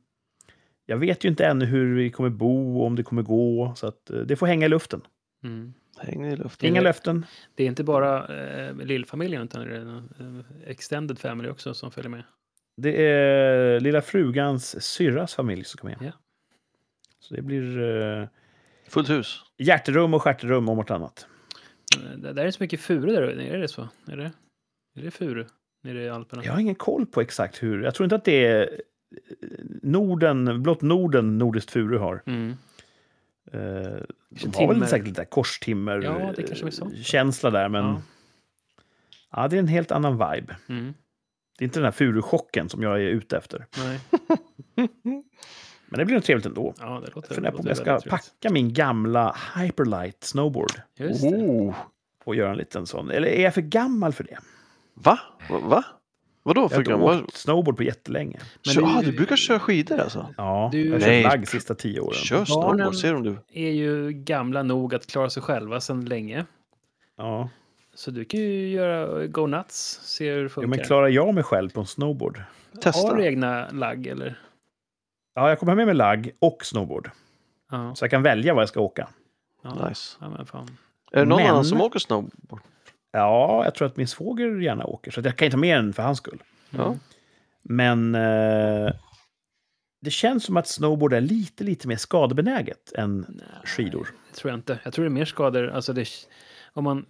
jag vet ju inte ännu hur vi kommer bo och om det kommer gå. Så att eh, det får hänga i luften. mm. Hänger i luften. Inga det- löften. det är inte bara eh, lillfamiljen utan det är en eh, extended family också som följer med. Det är lilla frugans syrras familj som kommer med. Ja. Så det blir eh, Fullt hus. hjärterum och stjärterum om vartannat. Det där är så mycket furu där nere, är det så? Är det, är det furu nere i Alperna? Jag har ingen koll på exakt hur. Jag tror inte att det är Norden, blott Norden nordiskt furu har. Mm. Eh, de har väl säkert lite korstimmer Ja, det eh, känsla där, men Ja. ja. det är en helt annan vibe. Mm. Det är inte den här furuchocken som jag är ute efter. Nej. Men det blir nog trevligt ändå. Ja, det låter, Jag funderar på om låter jag ska packa min gamla Hyperlight snowboard Just det. Oh. och göra en liten sån. Eller är jag för gammal för det? Va? Va? Va? Vadå Jag för har inte gammal? åkt snowboard på jättelänge. Men Kör, det- ah, du brukar köra skidor alltså? Ja, Du- jag har Nej. kört lagg sista tio åren. Kör Barnen- snowboard, ser om du... Är ju gamla nog att klara sig själva sedan länge. Ja. Så du kan ju göra go nuts, se hur det ja, funkar. men klarar jag mig själv på en snowboard? Testa. Har du egna lagg eller? Ja, jag kommer med mig lagg och snowboard. Ja. Så jag kan välja vad jag ska åka. ja. Nice. ja men fan. Är det någon Men- annan som åker snowboard? Ja, jag tror att min svåger gärna åker. Så jag kan inte ta med den för hans skull. Mm. Men eh, det känns som att snowboard är lite, lite mer skadebenäget än Nej, skidor. det tror jag inte. Jag tror det är mer skador. Alltså det, om man,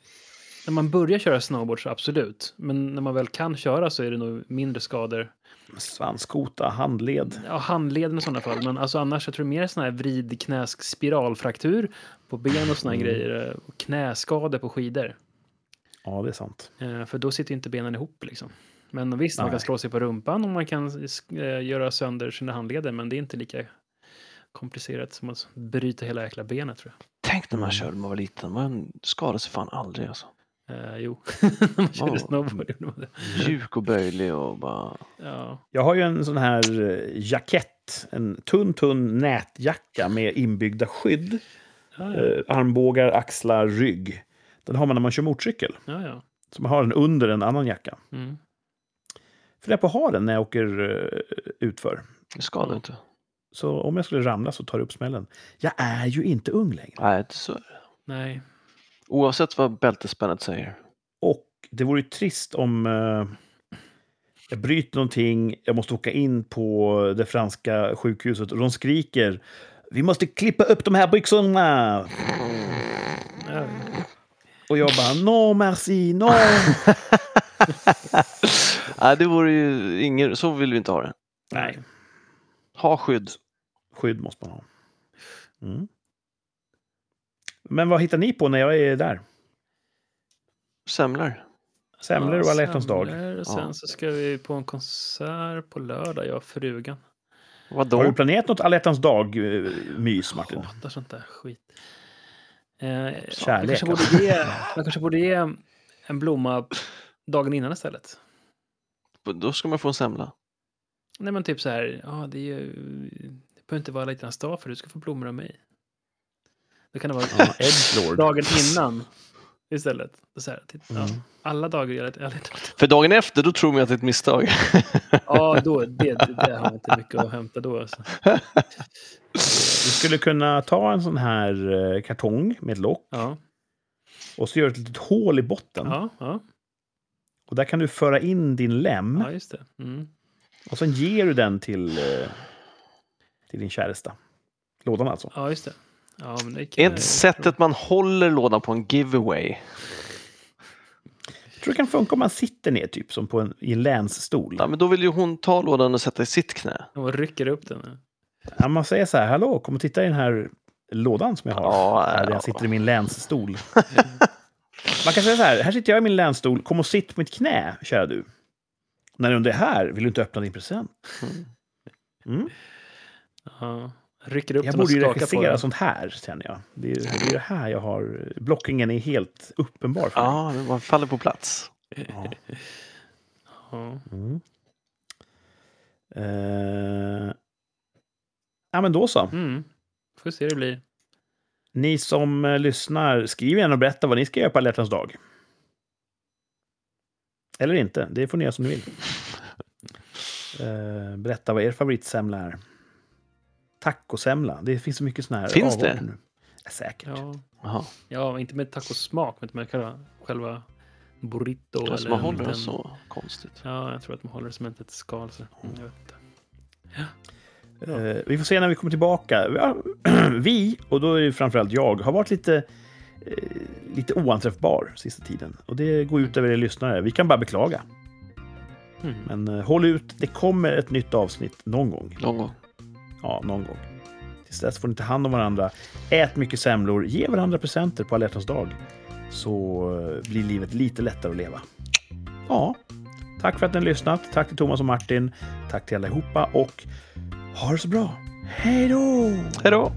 när man börjar köra snowboard så absolut. Men när man väl kan köra så är det nog mindre skador. Svanskota, handled. Ja, handleden i sådana fall. Men alltså annars jag tror mer sån här vridknäsk spiralfraktur på ben och här Mm. grejer. Och knäskador på skidor. Ja, det är sant. Eh, för då sitter ju inte benen ihop liksom. Men visst, man Nej. kan slå sig på rumpan och man kan eh, göra sönder sina handleder. Men det är inte lika komplicerat som att bryta hela jäkla benet tror Tänk när man körde när man var liten. Man skadade sig fan aldrig alltså. Eh, jo, när man körde Ja. snowboard gjorde man det. Mjuk och böjlig och bara... Ja. Jag har ju en sån här eh, jackett. En tunn, tunn nätjacka med inbyggda skydd. Ja, ja. Eh, armbågar, axlar, rygg. Den har man när man kör motorcykel. ja, ja. Så man har den under en annan jacka. Mm. För jag på att ha den när jag åker uh, utför. Det skadar inte. Så om jag skulle ramla så tar det upp smällen. Jag är ju inte ung längre. Nej, det så är det. Nej. Oavsett vad bältespännet säger. Och det vore ju trist om eh, jag bryter någonting, jag måste åka in på det franska sjukhuset och de skriker vi måste klippa upp de här byxorna. Och jag bara no merci, no. Nej, det vore ju ingen... Så vill vi inte ha det. Nej, Ha skydd. skydd måste man ha. Mm. Men vad hittar ni på när jag är där? Semlor. Semlor och alla hjärtans dag. Och sen Ja. så ska vi på en konsert på lördag, jag och frugan. Vadå? Har du planerat något alla hjärtans dag-mys, Martin? Jag hatar sånt där skit. Eh, jag Kärlek, kanske borde ge, jag kanske borde ge en blomma dagen innan istället. Då ska man få en semla. Nej men typ så här, ja det är ju, det behöver inte vara alla hjärtans dag för du ska få blommor av mig. Då kan det vara Ja, Edgelord. dagen innan istället. Så här, titta, ja, Mm. alla dagar i alla alla hjärtans dag. För dagen efter, då tror man att det är ett misstag. Ja, då, det, det, det har inte mycket att hämta då. Alltså. Du skulle kunna ta en sån här eh, kartong med ett lock Ja, och så gör ett litet hål i botten. ja, ja, Och där kan du föra in din lem ja, just det. Mm. och sen ger du den till, eh, till din käresta. Lådan alltså. Ja, just det. Ja, men det kan Är inte sättet man håller lådan på en giveaway? Jag tror det kan funka om man sitter ner typ som på en, i en länsstol. Ja, men då vill ju hon ta lådan och sätta i sitt knä. Och rycker upp den. Ja, man säger så här, hallå, kom och titta i den här lådan som jag har. Ja, där ja. jag sitter i min länsstol. Man kan säga så här, här sitter jag i min länsstol. Kom och sitt på mitt knä, kära du. När du är här, vill du inte öppna din present? Mm. Ja. Rycker upp Jag den och borde ju skakar på regissera den. sånt här, känner jag. Det är, det är det här jag har... Blockingen är helt uppenbar för mig. Ja, det bara faller på plats. Ja. Mm. Eh, ja, men då så. Mm. Får se hur det blir. Ni som eh, lyssnar, skriv gärna och berätta vad ni ska göra på alla dag. Eller inte, det får ni göra som ni vill. Eh, berätta vad er favoritsemla är. Tacosemla, det finns så mycket såna här Finns det? nu. Ja, säkert. Ja. Ja, inte med tacosmak, men med själva, själva burrito. Det eller man håller den- det så konstigt. Ja, jag tror att de håller det som ett skal. Så. Jag vet inte. Eh, vi får se när vi kommer tillbaka. Ja, Vi, och då är det framförallt jag, har varit lite, eh, lite oanträffbar sista tiden. Och det går ut över er lyssnare. Vi kan bara beklaga. Mm. Men eh, håll ut, det kommer ett nytt avsnitt någon gång. Någon gång. Ja, någon gång. Tills dess får ni ta hand om varandra. Ät mycket semlor, ge varandra presenter på alla dag. Så eh, blir livet lite lättare att leva. Ja, tack för att ni har lyssnat. Tack till Thomas och Martin. Tack till allihopa och ha det så bra. Hej då! Hej då!